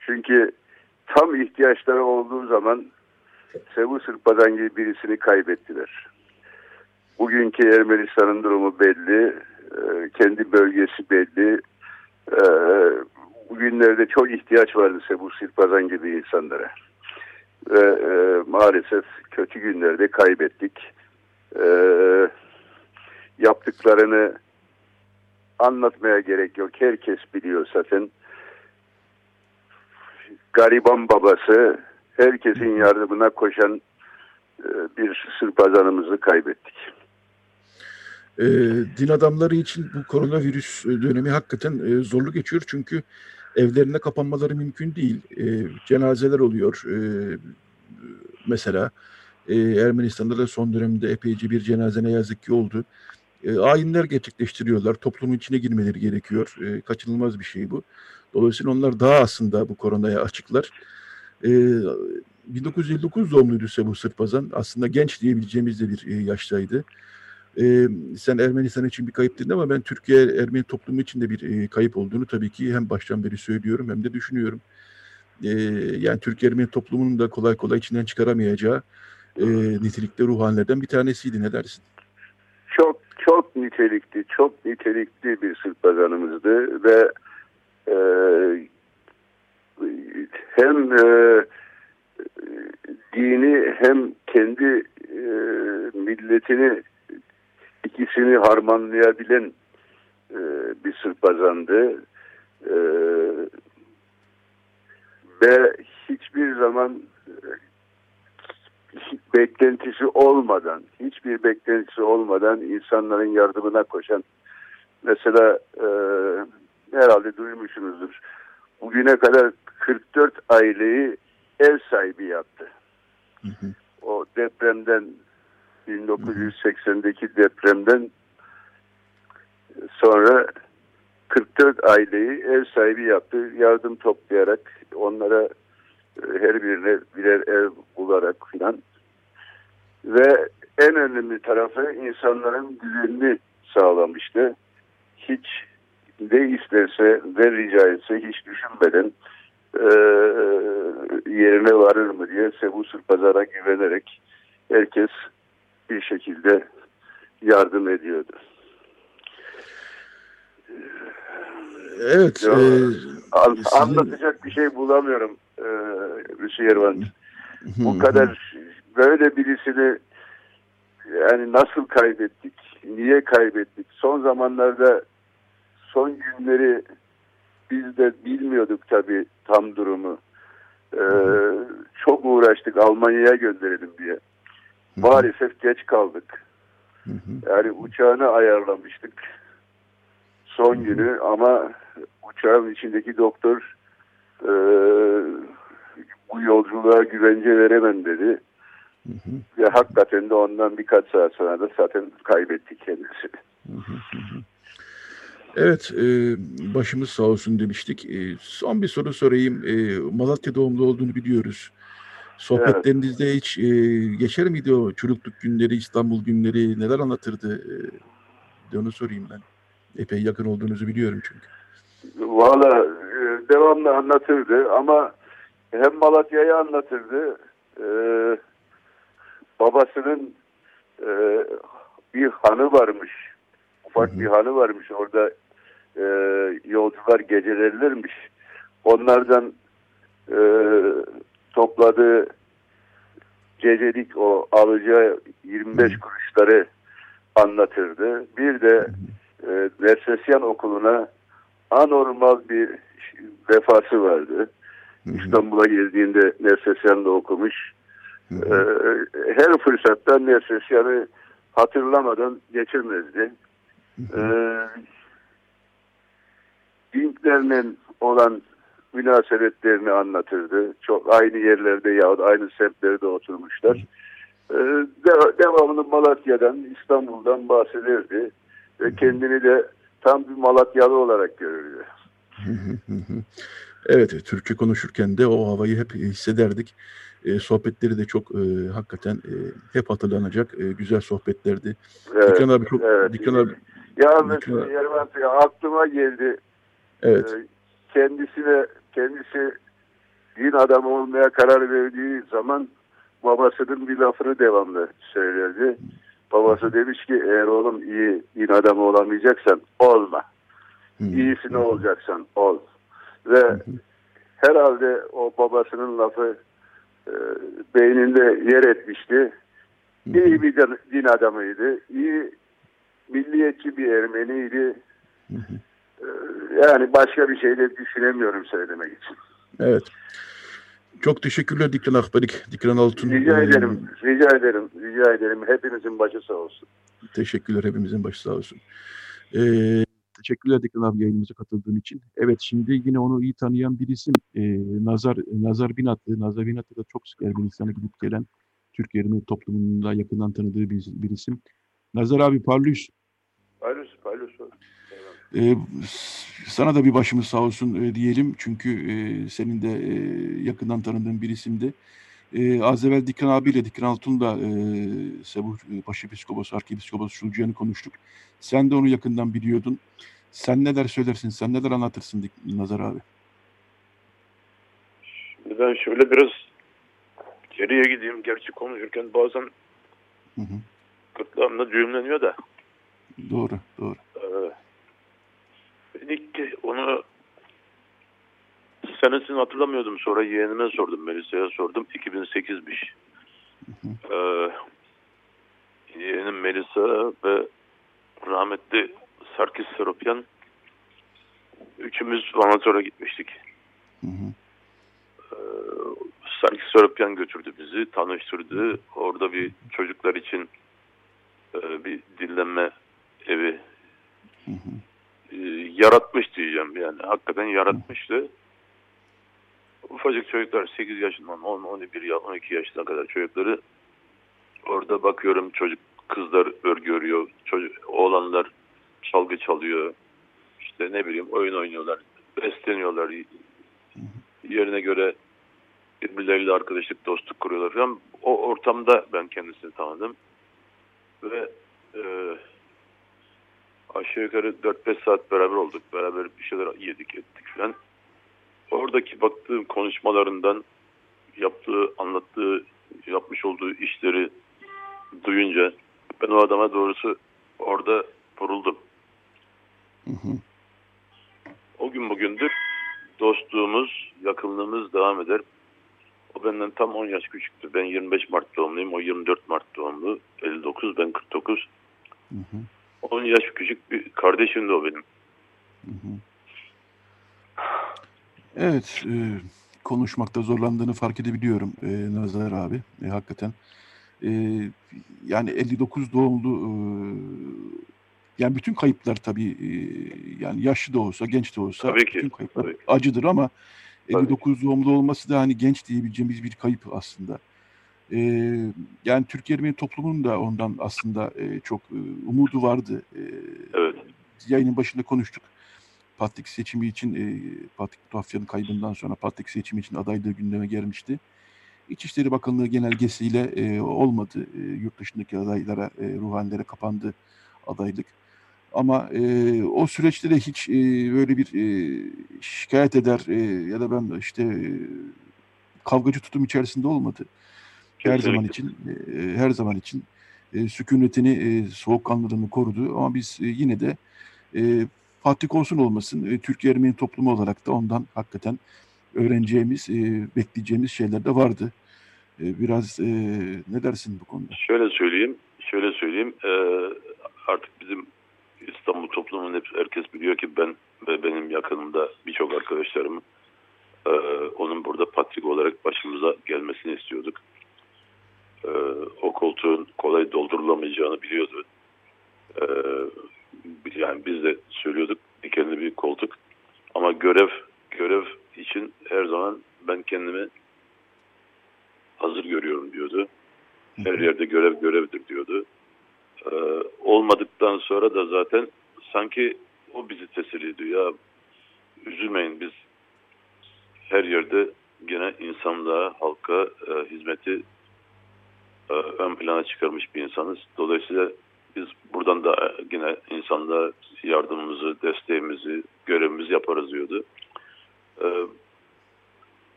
Çünkü tam ihtiyaçları olduğu zaman Sebu Sırpazan gibi birisini kaybettiler. bugünkü Ermenistan'ın durumu belli. E, kendi bölgesi belli. E, bugünlerde çok ihtiyaç vardı bu Sirpazan gibi insanlara. Ve e, maalesef kötü günlerde kaybettik. E, yaptıklarını anlatmaya gerek yok. Herkes biliyor zaten. Gariban babası herkesin yardımına koşan e, bir sırpazanımızı kaybettik. E, din adamları için bu koronavirüs dönemi hakikaten e, zorlu geçiyor çünkü evlerine kapanmaları mümkün değil. E, cenazeler oluyor. E, mesela e, Ermenistan'da da son dönemde epeyce bir cenaze ne yazık ki oldu. E, ayinler gerçekleştiriyorlar. Toplumun içine girmeleri gerekiyor. E, kaçınılmaz bir şey bu. Dolayısıyla onlar daha aslında bu koronaya açıklar. E, 1959 doğumluydu Sebu Sırpazan. Aslında genç diyebileceğimiz de bir e, yaştaydı. E, sen Ermenistan için bir kayıp dedin ama ben Türkiye Ermeni toplumu için de bir e, kayıp olduğunu tabii ki hem baştan beri söylüyorum hem de düşünüyorum. E, yani Türkiye Ermeni toplumunun da kolay kolay içinden çıkaramayacağı e, nitelikli ruhanilerden bir tanesiydi. Ne dersin? Çok çok nitelikli, çok nitelikli bir Sırpazanımızdı ve e, hem e, dini hem kendi e, milletini ikisini harmanlayabilen e, bir sırpazandı. E, ve hiçbir zaman e, beklentisi olmadan, hiçbir beklentisi olmadan insanların yardımına koşan mesela e, herhalde duymuşsunuzdur. Bugüne kadar 44 aileyi ev sahibi yaptı. Hı hı. O depremden 1980'deki depremden sonra 44 aileyi ev sahibi yaptı. Yardım toplayarak onlara e, her birine birer ev bularak filan. Ve en önemli tarafı insanların güvenini sağlamıştı. Hiç ne isterse ne rica etse hiç düşünmeden e, yerine varır mı diye Sebu Pazar'a güvenerek herkes bir şekilde yardım ediyordu. Evet. Ya, e. Anlatacak bir şey bulamıyorum e, Hüseyin Bu kadar böyle birisini yani nasıl kaybettik? Niye kaybettik? Son zamanlarda son günleri biz de bilmiyorduk tabii tam durumu. Ee, çok uğraştık Almanya'ya gönderelim diye. Maalesef geç kaldık. Yani uçağını ayarlamıştık son günü ama uçağın içindeki doktor e, bu yolculuğa güvence veremem dedi. Hı hı. Ve hakikaten de ondan birkaç saat sonra da zaten kaybettik kendisini. Hı hı. Evet, e, başımız sağ olsun demiştik. E, son bir soru sorayım. E, Malatya doğumlu olduğunu biliyoruz. Sohbetlerinizde evet. hiç e, geçer miydi o çocukluk günleri, İstanbul günleri, neler anlatırdı? E, onu sorayım ben. Epey yakın olduğunuzu biliyorum çünkü. Valla e, devamlı anlatırdı ama hem Malatya'yı anlatırdı. E, babasının e, bir hanı varmış. Ufak Hı-hı. bir hanı varmış. Orada e, yolcular gecelerlermiş. Onlardan e, topladığı gecelik o alacağı 25 kuruşları anlatırdı. Bir de e, Nersesyan okuluna anormal bir vefası vardı. İstanbul'a geldiğinde Nersesyan'da okumuş. E, her fırsatta Nersesyan'ı hatırlamadan geçirmezdi. E, Dinklerle olan münasebetlerini anlatırdı. Çok aynı yerlerde ya aynı semtlerde oturmuşlar. Ee, de, devamlı Malatya'dan, İstanbul'dan bahsederdi. Ve kendini de tam bir Malatyalı olarak görürdü. *laughs* evet, Türkçe konuşurken de o havayı hep hissederdik. E, sohbetleri de çok e, hakikaten e, hep hatırlanacak e, güzel sohbetlerdi. Evet, Dikran abi çok evet. Dikran abi ya mesela aklıma geldi. Evet. E, kendisine kendisi din adamı olmaya karar verdiği zaman babasının bir lafını devamlı söylerdi. Babası demiş ki eğer oğlum iyi din adamı olamayacaksan olma. Hmm. İyisi ne olacaksan ol. Ve herhalde o babasının lafı e, beyninde yer etmişti. İyi bir din- din adamıydı. İyi milliyetçi bir Ermeniydi. E, Yani başka bir şey de düşünemiyorum söylemek için. Evet. Çok teşekkürler Dikran Akberik, Dikran Altun. Rica Ee, ederim, rica ederim, rica ederim. Hepinizin başı sağ olsun. Teşekkürler hepimizin başı sağ olsun. Ee, teşekkürler Dikran abi yayınımıza katıldığın için. Evet şimdi yine onu iyi tanıyan bir isim ee, Nazar Nazar Binatlı. Nazar Binatlı da çok sık Ermenistan'a gidip gelen Türk Ermeni toplumunda yakından tanıdığı bir, bir isim. Nazar abi parlıyız. Paylaş, paylaş. Ee, sana da bir başımız sağ olsun e, diyelim. Çünkü e, senin de e, yakından tanıdığın bir isimdi. E, az evvel Dikran abiyle Dikran Altun'la e, Sebuh e, Başepiskopos, Arkipiskopos Şulcuyan'ı konuştuk. Sen de onu yakından biliyordun. Sen neler söylersin, sen neler anlatırsın Dik- Nazar abi? Şimdi ben şöyle biraz geriye gideyim. Gerçi konuşurken bazen Hı hı. gırtlağımda düğümleniyor da. Doğru, doğru. İlk onu senesini hatırlamıyordum. Sonra yeğenime sordum. Melisa'ya sordum. 2008'miş. Ee, yeğenim Melisa ve rahmetli Sarkis Seropyan üçümüz Vanator'a gitmiştik. Hı hı. Ee, Sarkis Seropyan götürdü bizi, tanıştırdı. Orada bir çocuklar için e, bir dinlenme evi Hı hı. E, yaratmış diyeceğim. Yani hakikaten yaratmıştı. Ufacık çocuklar 8 yaşından 10, 11, ya- 12 yaşına kadar çocukları orada bakıyorum çocuk kızlar örgü örüyor, çocuk, oğlanlar çalgı çalıyor. İşte ne bileyim oyun oynuyorlar, besleniyorlar. Yerine göre birbirleriyle arkadaşlık, dostluk kuruyorlar falan. O ortamda ben kendisini tanıdım. Ve e, aşağı yukarı 4-5 saat beraber olduk. Beraber bir şeyler yedik ettik falan. Oradaki baktığım konuşmalarından yaptığı, anlattığı, yapmış olduğu işleri duyunca ben o adama doğrusu orada vuruldum. Hı hı. O gün bugündür dostluğumuz, yakınlığımız devam eder. O benden tam 10 yaş küçüktü. Ben 25 Mart doğumluyum. O 24 Mart doğumlu. 59, ben 49. Hı hı. 10 yaş küçük bir kardeşim de o benim. Hı hı. Evet, e, konuşmakta zorlandığını fark edebiliyorum e, Nazar abi. E, hakikaten. E, yani 59 doğumlu e, yani bütün kayıplar tabii e, yani yaşlı da olsa genç de olsa Tabii ki, bütün kayıplar tabii ki. acıdır ama Tabii 59 doğumlu olması da hani genç diyebileceğimiz bir kayıp aslında. E, yani Türk Ermeni toplumunun da ondan aslında e, çok e, umudu vardı. E, Evet. yayının başında konuştuk. Patrik seçimi için e, Patrik Tuhafya'nın kaybından sonra Patrik seçimi için adaylığı gündeme gelmişti. İçişleri Bakanlığı genelgesiyle e, olmadı. E, yurt dışındaki adaylara, e, ruhanilere kapandı adaylık. Ama e, o süreçte de hiç e, böyle bir e, şikayet eder e, ya da ben işte e, kavgacı tutum içerisinde olmadı. Her zaman için e, her zaman için e, sükunetini, e, soğukkanlılığını korudu. Ama biz e, yine de e, Fatih olsun olmasın e, Türk Ermeni toplumu olarak da ondan hakikaten öğreneceğimiz, e, bekleyeceğimiz şeyler de vardı. E, biraz e, ne dersin bu konuda? Şöyle söyleyeyim, şöyle söyleyeyim. Ee, artık bizim İstanbul toplumunun hep herkes biliyor ki ben ve benim yakınımda birçok arkadaşlarım e, onun burada patrik olarak başımıza gelmesini istiyorduk. E, o koltuğun kolay doldurulamayacağını biliyordu. E, yani biz de söylüyorduk dikenli bir koltuk. Ama görev görev için her zaman ben kendimi hazır görüyorum diyordu. Her yerde görev görevdir diyordu. Ee, olmadıktan sonra da zaten sanki o bizi teselli ediyor. Ya üzülmeyin biz her yerde gene insanlığa, halka e, hizmeti e, ön plana çıkarmış bir insanız. Dolayısıyla biz buradan da e, yine insanlığa yardımımızı, desteğimizi, görevimizi yaparız diyordu. E,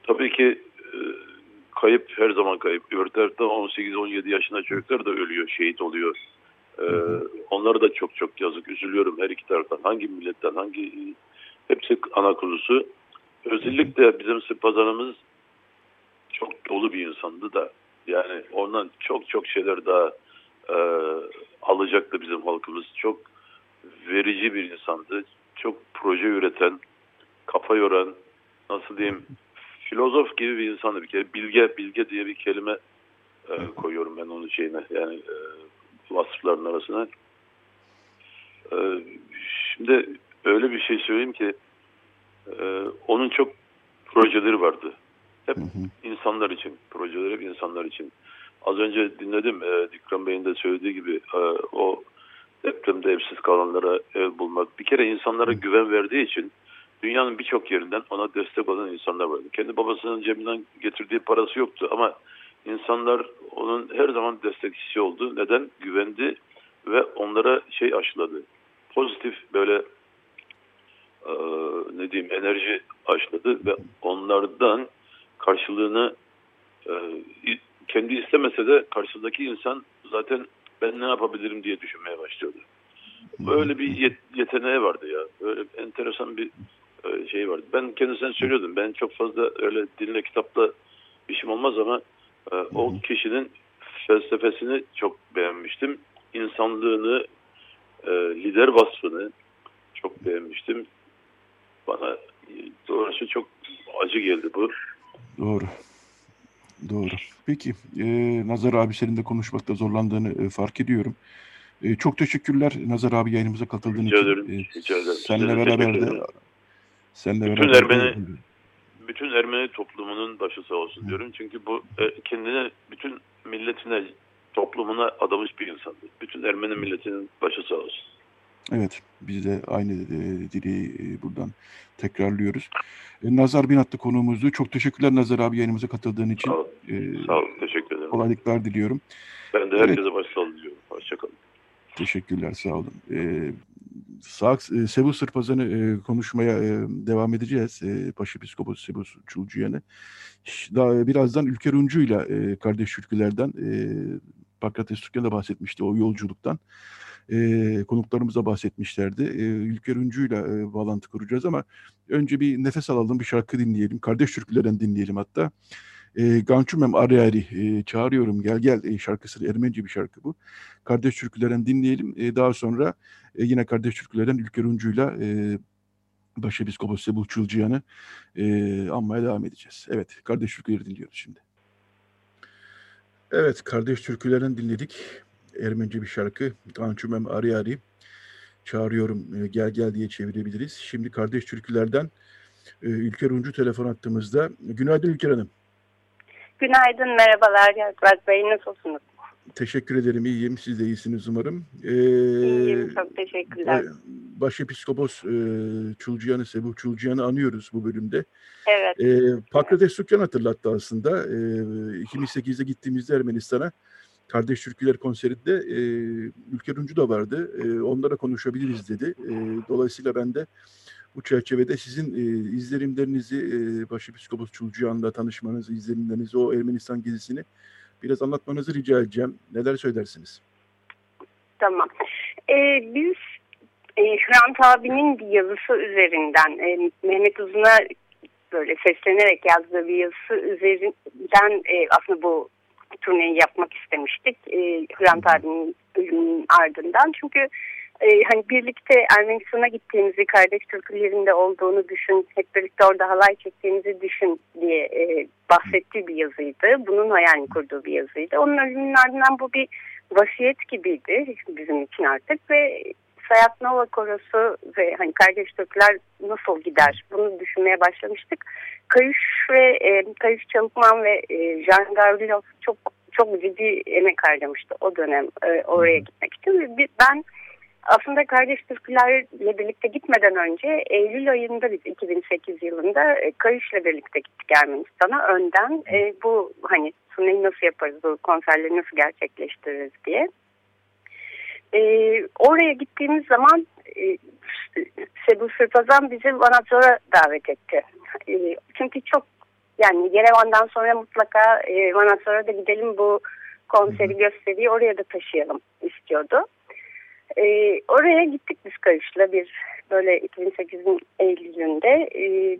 tabii ki e, kayıp her zaman kayıp. Tarafta 18-17 yaşında çocuklar da ölüyor, şehit oluyor. Ee, onlara da çok çok yazık. Üzülüyorum her iki taraftan. Hangi milletten, hangi hepsi ana kuzusu. Özellikle bizim Spazanımız çok dolu bir insandı da yani ondan çok çok şeyler daha e, alacaktı bizim halkımız. Çok verici bir insandı. Çok proje üreten, kafa yoran, nasıl diyeyim, filozof gibi bir insandı bir kere. Bilge, bilge diye bir kelime e, koyuyorum ben onun şeyine. Yani e, vasıfların arasına. E, şimdi öyle bir şey söyleyeyim ki e, onun çok projeleri vardı. Hep hı hı. insanlar için. Projeleri hep insanlar için. Az önce dinledim e, Dikran Bey'in de söylediği gibi e, o depremde evsiz kalanlara ev bulmak. Bir kere insanlara güven verdiği için dünyanın birçok yerinden ona destek olan insanlar vardı. Kendi babasının cebinden getirdiği parası yoktu ama insanlar onun her zaman destekçisi oldu. Neden? Güvendi ve onlara şey aşıladı. Pozitif böyle e, ne diyeyim enerji aşıladı ve onlardan karşılığını e, kendi istemese de karşısındaki insan zaten ben ne yapabilirim diye düşünmeye başlıyordu. Böyle bir yet yeteneği vardı ya. Böyle enteresan bir e, şey vardı. Ben kendisine söylüyordum. Ben çok fazla öyle dinle kitapla işim olmaz ama e, o kişinin felsefesini çok beğenmiştim. İnsanlığını, e, lider vasfını çok beğenmiştim. Bana doğrusu çok acı geldi bu. Doğru. Doğru. Peki, e, Nazar abi senin de konuşmakta zorlandığını e, fark ediyorum. E, çok teşekkürler Nazar abi yayınımıza katıldığın rica için. Ederim, e, rica ederim. Seninle beraber de seninle bütün beraber Ermeni, de, *laughs* bütün Ermeni toplumunun başı sağ olsun diyorum. Çünkü bu e, kendine bütün milletine toplumuna adamış bir insandı. Bütün Ermeni milletinin başı sağ olsun. Evet, biz de aynı e, dili e, buradan tekrarlıyoruz. E, Nazar Binatlı konuğumuzdu. Çok teşekkürler Nazar abi yayınımıza katıldığın için. Sağ ol, ee, sağ ol teşekkür ederim. Kolaylıklar diliyorum. Ben de herkese evet. başsağlığı diliyorum. Hoşçakalın. Teşekkürler, sağ olun. Ee, Sağ, e, Sebu Sırpazan'ı e, konuşmaya e, devam edeceğiz. E, Başepiskopos Sebu Çulcuyan'ı. Daha birazdan Ülker Uncu'yla e, kardeş türkülerden e, Pakrates Türk'ten de bahsetmişti o yolculuktan e, konuklarımıza bahsetmişlerdi. E, Ülker Üncü'yle e, bağlantı kuracağız ama önce bir nefes alalım, bir şarkı dinleyelim. Kardeş türkülerden dinleyelim hatta. E, Gançumem Ariyari e, çağırıyorum gel gel e, şarkısı Ermenice bir şarkı bu. Kardeş türkülerden dinleyelim. E, daha sonra e, yine kardeş türkülerden Ülker Uncu'yla e, Başepiskopos Sebuh Çılcıyan'ı e, anmaya devam edeceğiz. Evet, kardeş türküleri dinliyoruz şimdi. Evet, kardeş türkülerden dinledik. Ermenice bir şarkı. Gançumem Ari Ari. Çağırıyorum e, gel gel diye çevirebiliriz. Şimdi kardeş türkülerden e, Ülker Uncu telefon attığımızda. Günaydın Ülker Hanım. Günaydın, merhabalar Yalçın Bey. Nasılsınız? Teşekkür ederim. İyiyim. Siz de iyisiniz umarım. Ee, İyiyim. Çok teşekkürler. Başepiskopos e, Çulcuyan'ı, Sebuh Çulcuyan'ı anıyoruz bu bölümde. Evet. E, Pakrates Sükyan hatırlattı aslında. E, 2008'de gittiğimizde Ermenistan'a Kardeş Türküler konserinde e, Ülker Uncu da vardı. E, onlara konuşabiliriz dedi. E, dolayısıyla ben de bu çerçevede sizin e, izlenimlerinizi, e, Başepiskopos Çulcuyan'la tanışmanızı, izlenimlerinizi, o Ermenistan gezisini biraz anlatmanızı rica edeceğim. Neler söylersiniz? Tamam. Ee, biz e, Hrant abinin bir yazısı üzerinden e, Mehmet Uzun'a böyle seslenerek yazdığı bir yazısı üzerinden e, aslında bu turneyi yapmak istemiştik. E, Hrant abinin ölümünün ardından. Çünkü e, hani birlikte Ermenistan'a gittiğimizi, kardeş türkülerinde olduğunu düşün, hep birlikte orada halay çektiğimizi düşün diye e, bahsettiği bir yazıydı. Bunun hayalini kurduğu bir yazıydı. Onun ölümünün ardından bu bir vasiyet gibiydi bizim için artık ve Sayat Nova Korosu ve hani kardeş Türkler nasıl gider bunu düşünmeye başlamıştık. Kayış ve e, Kayış Çalıkman ve e, Jan Gavrilov çok çok ciddi emek harcamıştı o dönem e, oraya gitmek için. Ve ben aslında Kardeş Türkülerle birlikte gitmeden önce Eylül ayında biz 2008 yılında e, Kayış'la birlikte gittik Ermenistan'a önden. E, bu hani suneyi nasıl yaparız, bu konserleri nasıl gerçekleştiririz diye. E, oraya gittiğimiz zaman e, Sebu Sırpazan bizi Vanadzor'a davet etti. E, çünkü çok yani Yerevan'dan sonra mutlaka e, Vanadzor'a da gidelim bu konseri gösteriyi oraya da taşıyalım istiyordu. E, oraya gittik biz Kayış'la bir böyle 2008'in Eylül'ünde. E,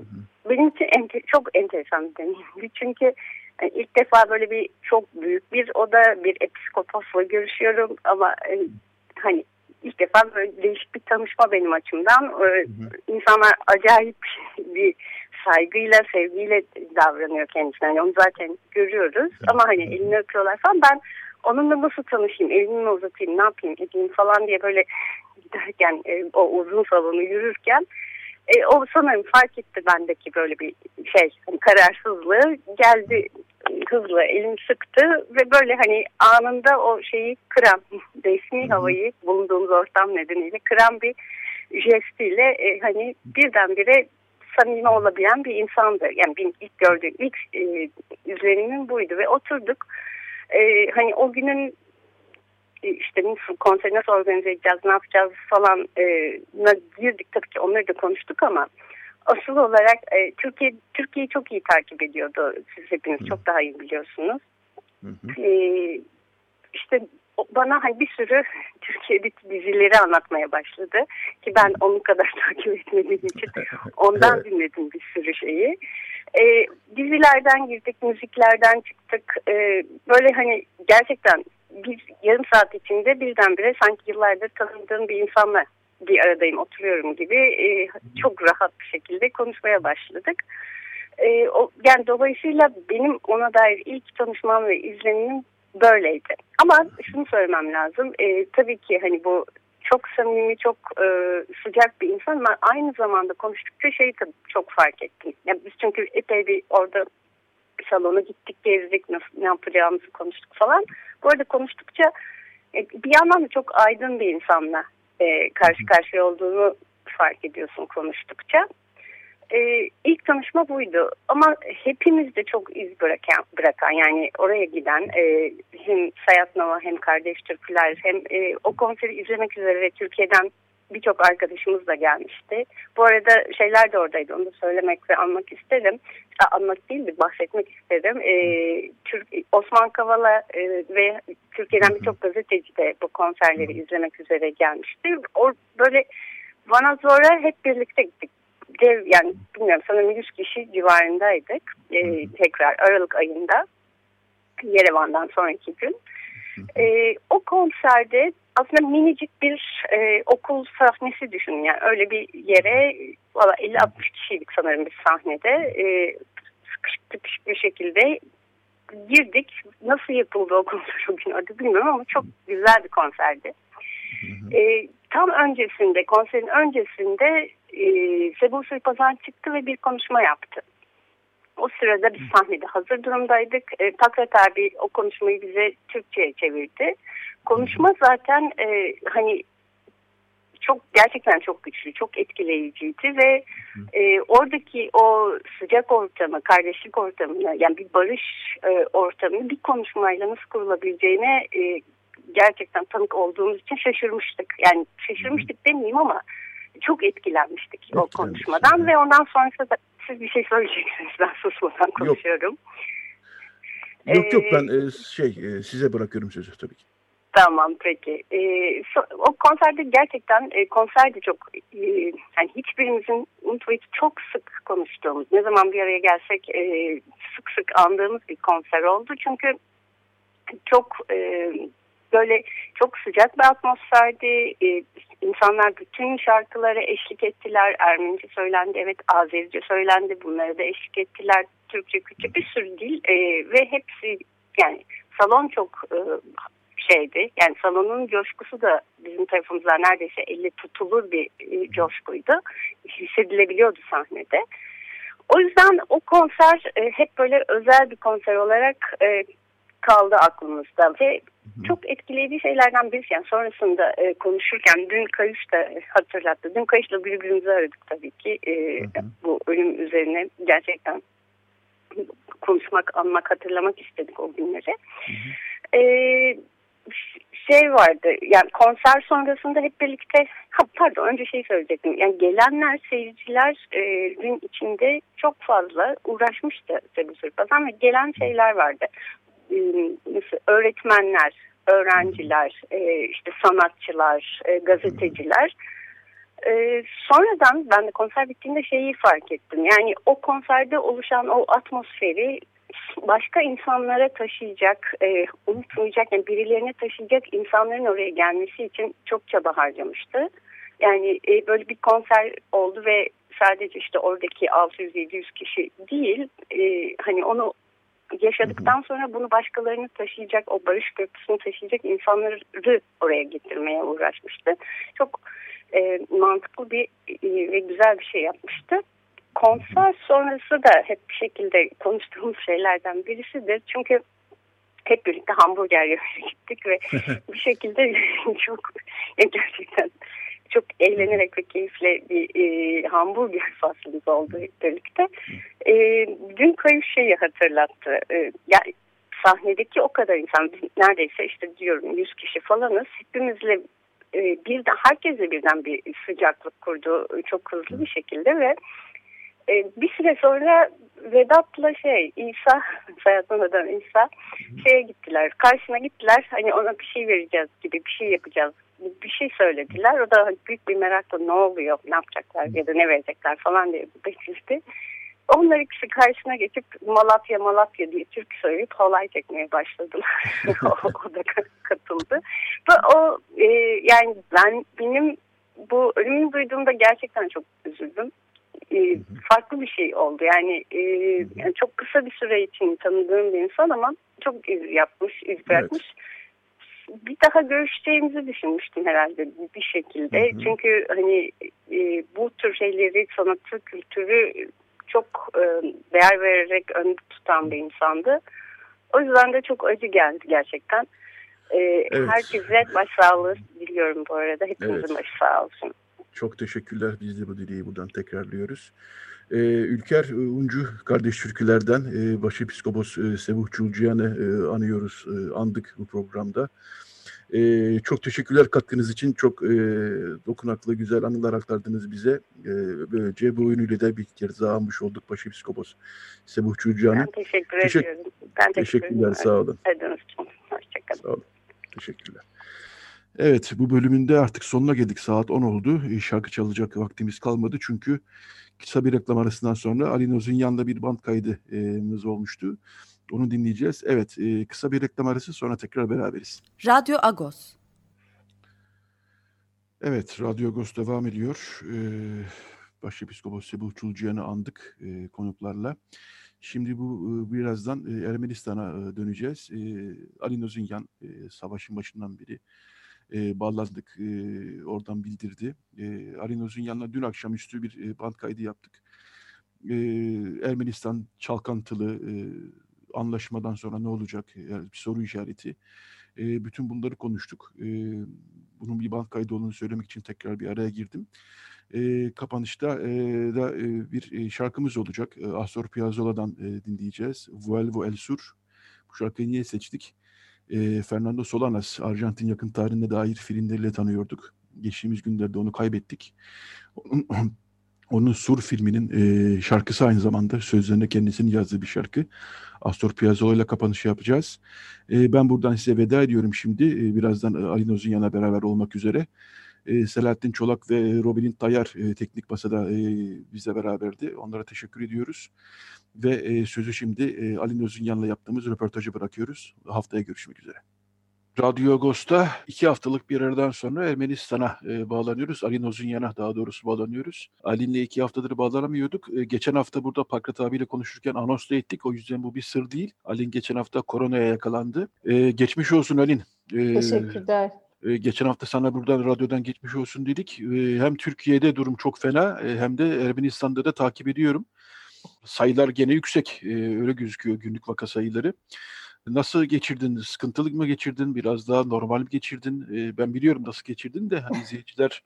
benim için ente, çok enteresan bir deneyimdi. Çünkü yani ilk defa böyle bir çok büyük bir oda bir episkoposla görüşüyorum ama e, hani ilk defa böyle değişik bir tanışma benim açımdan. E, hı hı. İnsanlar acayip bir saygıyla, sevgiyle davranıyor kendisine. Yani onu zaten görüyoruz. Ama hani elini öpüyorlar falan. Ben onunla nasıl tanışayım, elimi mi uzatayım, ne yapayım, edeyim falan diye böyle giderken e, o uzun salonu yürürken e, o sanırım fark etti bendeki böyle bir şey hani kararsızlığı geldi hızlı elim sıktı ve böyle hani anında o şeyi kıran *laughs* resmi havayı bulunduğumuz ortam nedeniyle kıran bir jestiyle e, hani birdenbire samimi olabilen bir insandı. Yani benim ilk gördüğüm ilk e, izlenimim buydu ve oturduk. E, hani o günün işte nasıl konseri nasıl organize edeceğiz, ne yapacağız falan e, girdik tabii ki onları da konuştuk ama asıl olarak e, Türkiye Türkiye'yi çok iyi takip ediyordu. Siz hepiniz çok daha iyi biliyorsunuz. Hı hı. E, işte bana hani bir sürü *laughs* Türkiye'deki dizileri anlatmaya başladı. Ki ben onun kadar *laughs* takip etmediğim için *laughs* ondan dinledim bir sürü şeyi. E, dizilerden girdik, müziklerden çıktık. E, böyle hani gerçekten bir yarım saat içinde birdenbire sanki yıllardır tanıdığım bir insanla bir aradayım, oturuyorum gibi e, çok rahat bir şekilde konuşmaya başladık. E, o, yani dolayısıyla benim ona dair ilk tanışmam ve izlenimim böyleydi. Ama şunu söylemem lazım. E, tabii ki hani bu çok samimi, çok e, sıcak bir insan ama aynı zamanda konuştukça şeyi çok fark ettim. Yani biz çünkü epey bir orada salona gittik, gezdik, nasıl, ne yapacağımızı konuştuk falan. Bu arada konuştukça e, bir yandan da çok aydın bir insanla e, karşı karşıya olduğunu fark ediyorsun konuştukça. E, ilk tanışma buydu ama hepimiz de çok iz bırakan, bırakan yani oraya giden e, hem Sayat Nova hem Kardeş Türküler hem e, o konseri izlemek üzere Türkiye'den birçok arkadaşımız da gelmişti. Bu arada şeyler de oradaydı onu da söylemek ve anmak isterim. Anmak değil de bahsetmek isterim. Ee, Türk, Osman Kavala e, ve Türkiye'den birçok gazeteci de bu konserleri izlemek üzere gelmişti. O böyle Van'a Zor'a hep birlikte gittik. Dev, yani bilmiyorum sanırım 100 kişi civarındaydık. Ee, tekrar Aralık ayında. Yerevan'dan sonraki gün. E, o konserde aslında minicik bir e, okul sahnesi düşünün. Yani öyle bir yere valla 50-60 kişiydik sanırım bir sahnede. E, sıkışık tıkışık bir şekilde girdik. Nasıl yapıldı o konser o gün adı bilmiyorum ama çok güzel bir konserdi. E, tam öncesinde, konserin öncesinde e, Sebu Pazar çıktı ve bir konuşma yaptı. O sırada biz sahnede hazır durumdaydık. E, Takrat abi o konuşmayı bize Türkçe'ye çevirdi. Konuşma zaten e, hani çok gerçekten çok güçlü, çok etkileyiciydi ve e, oradaki o sıcak ortamı, kardeşlik ortamını yani bir barış e, ortamını bir konuşmayla nasıl kurulabileceğine e, gerçekten tanık olduğumuz için şaşırmıştık. Yani şaşırmıştık demeyeyim ama çok etkilenmiştik o konuşmadan ve ondan sonrası da siz bir şey söyleyeceksiniz. Ben susmadan konuşuyorum. Yok yok, yok ben ee, şey e, size bırakıyorum sözü tabii ki. Tamam peki. Ee, so, o konserde gerçekten e, konserde çok e, yani hiçbirimizin unutmayıp çok sık konuştuğumuz ne zaman bir araya gelsek e, sık sık andığımız bir konser oldu. Çünkü çok e, böyle çok sıcak bir atmosferdi. E, insanlar bütün şarkılara eşlik ettiler. Ermenice söylendi, evet Azerice söylendi. Bunları da eşlik ettiler. Türkçe, Kürtçe bir sürü dil e, ve hepsi yani salon çok e, şeydi. Yani salonun coşkusu da bizim tarafımızdan neredeyse elle tutulur bir e, coşkuydu. Hissedilebiliyordu sahnede. O yüzden o konser e, hep böyle özel bir konser olarak e, kaldı aklımızda ve çok etkileyici şeylerden birisi. Yani sonrasında e, konuşurken dün Kayış da hatırlattı. Dün Kayış'la birbirimizi aradık tabii ki. E, bu ölüm üzerine gerçekten konuşmak, anmak, hatırlamak istedik o günleri. E, şey vardı yani konser sonrasında hep birlikte ha, pardon önce şey söyleyecektim yani gelenler seyircilerin e, içinde çok fazla uğraşmıştı Sebu Sırpazan ve gelen şeyler vardı öğretmenler, öğrenciler, e, işte sanatçılar, e, gazeteciler. E, sonradan ben de konser bittiğinde şeyi fark ettim. Yani o konserde oluşan o atmosferi başka insanlara taşıyacak, e, unutmayacak, yani birilerine taşıyacak insanların oraya gelmesi için çok çaba harcamıştı. Yani e, böyle bir konser oldu ve sadece işte oradaki 600-700 kişi değil, e, hani onu yaşadıktan sonra bunu başkalarını taşıyacak, o barış köprüsünü taşıyacak insanları oraya getirmeye uğraşmıştı. Çok e, mantıklı bir e, ve güzel bir şey yapmıştı. Konser sonrası da hep bir şekilde konuştuğumuz şeylerden birisidir. Çünkü hep birlikte hamburger yemeye gittik ve *laughs* bir şekilde *laughs* çok gerçekten çok eğlenerek ve keyifle bir e, hamburger *laughs* faslımız oldu birlikte. E, dün kayıp şeyi hatırlattı. E, yani sahnedeki o kadar insan neredeyse işte diyorum 100 kişi falanız hepimizle e, birden herkesle birden bir sıcaklık kurdu çok hızlı bir şekilde ve e, bir süre sonra Vedat'la şey İsa *laughs* soyadından İsa şeye gittiler karşısına gittiler hani ona bir şey vereceğiz gibi bir şey yapacağız bir şey söylediler. O da büyük bir merakla ne oluyor, ne yapacaklar ya da ne verecekler falan diye bekledi. Onlar ikisi karşısına geçip Malatya Malatya diye türkü söyleyip halay çekmeye başladılar. *laughs* o, da katıldı. Ve o e, yani ben benim bu ölümünü duyduğumda gerçekten çok üzüldüm. E, farklı bir şey oldu. Yani, e, yani çok kısa bir süre için tanıdığım bir insan ama çok iz yapmış, iz bırakmış. Evet bir daha görüşeceğimizi düşünmüştüm herhalde bir şekilde. Hı hı. Çünkü hani e, bu tür şeyleri, sanatı, kültürü çok e, değer vererek ön tutan bir insandı. O yüzden de çok acı geldi gerçekten. E, evet. Herkese başsağlığı diliyorum bu arada. Hepimizin evet. başı sağ olsun. Çok teşekkürler. Biz de bu dileği buradan tekrarlıyoruz. Ee, Ülker e, Uncu kardeş türkülerden e, Başepiskopos e, Sevuh Çulcuyan'ı e, anıyoruz, e, andık bu programda. E, çok teşekkürler katkınız için. Çok e, dokunaklı, güzel anılar aktardınız bize. E, böylece bu oyunuyla da bir kere daha almış olduk Başepiskopos Sebuh Çulcuyan'ı. Ben teşekkür Teşek ediyorum. Ben teşekkür Teşekkürler, sağ olun. Hoşçakalın. Sağ olun. Teşekkürler. Evet, bu bölümünde artık sonuna geldik. Saat 10 oldu. Şarkı çalacak vaktimiz kalmadı çünkü kısa bir reklam arasından sonra Ali Nozunyan'la bir band kaydımız olmuştu. Onu dinleyeceğiz. Evet, e, kısa bir reklam arası sonra tekrar beraberiz. Radyo Agos. Evet, Radyo Agos devam ediyor. Ee, Başepiskopos Sebuh Çulcuyan'ı andık e, konuklarla. Şimdi bu e, birazdan e, Ermenistan'a e, döneceğiz. E, Ali Nozunyan e, savaşın başından beri e, bağlandık. E, oradan bildirdi. E, Ali Nozunyan'la dün akşamüstü bir e, band kaydı yaptık. E, Ermenistan çalkantılı, e, anlaşmadan sonra ne olacak? Yani bir soru işareti. E, bütün bunları konuştuk. E, bunun bir band kaydı olduğunu söylemek için tekrar bir araya girdim. E, kapanışta e, da e, bir şarkımız olacak. E, Astor Piazzolla'dan e, dinleyeceğiz. Vuelvo el Sur. Bu şarkıyı niye seçtik? E, Fernando Solanas, Arjantin yakın tarihine dair filmleriyle tanıyorduk. Geçtiğimiz günlerde onu kaybettik. Onun, *clears throat* onun Sur filminin e, şarkısı aynı zamanda sözlerine kendisinin yazdığı bir şarkı. Astor Piazzolla ile kapanışı yapacağız. E, ben buradan size veda ediyorum şimdi. E, birazdan e, Ali Nozunyan'a beraber olmak üzere. E, Selahattin Çolak ve Robin Tayar e, teknik masada e, bizle beraberdi. Onlara teşekkür ediyoruz. Ve e, sözü şimdi e, Ali Nozunyan'la yaptığımız röportajı bırakıyoruz. Haftaya görüşmek üzere. Radyo Agos'ta iki haftalık bir aradan sonra Ermenistan'a e, bağlanıyoruz. Ali Nozunyan'a daha doğrusu bağlanıyoruz. Ali'nle iki haftadır bağlanamıyorduk. E, geçen hafta burada Pakrat abiyle konuşurken anons da ettik. O yüzden bu bir sır değil. Ali'nin geçen hafta koronaya yakalandı. E, geçmiş olsun Ali'nin. E, Teşekkürler. E, geçen hafta sana buradan radyodan geçmiş olsun dedik. E, hem Türkiye'de durum çok fena e, hem de Ermenistan'da da takip ediyorum. Sayılar gene yüksek. E, öyle gözüküyor günlük vaka sayıları. Nasıl geçirdin? Sıkıntılı mı geçirdin? Biraz daha normal mi geçirdin? E, ben biliyorum nasıl geçirdin de hani izleyiciler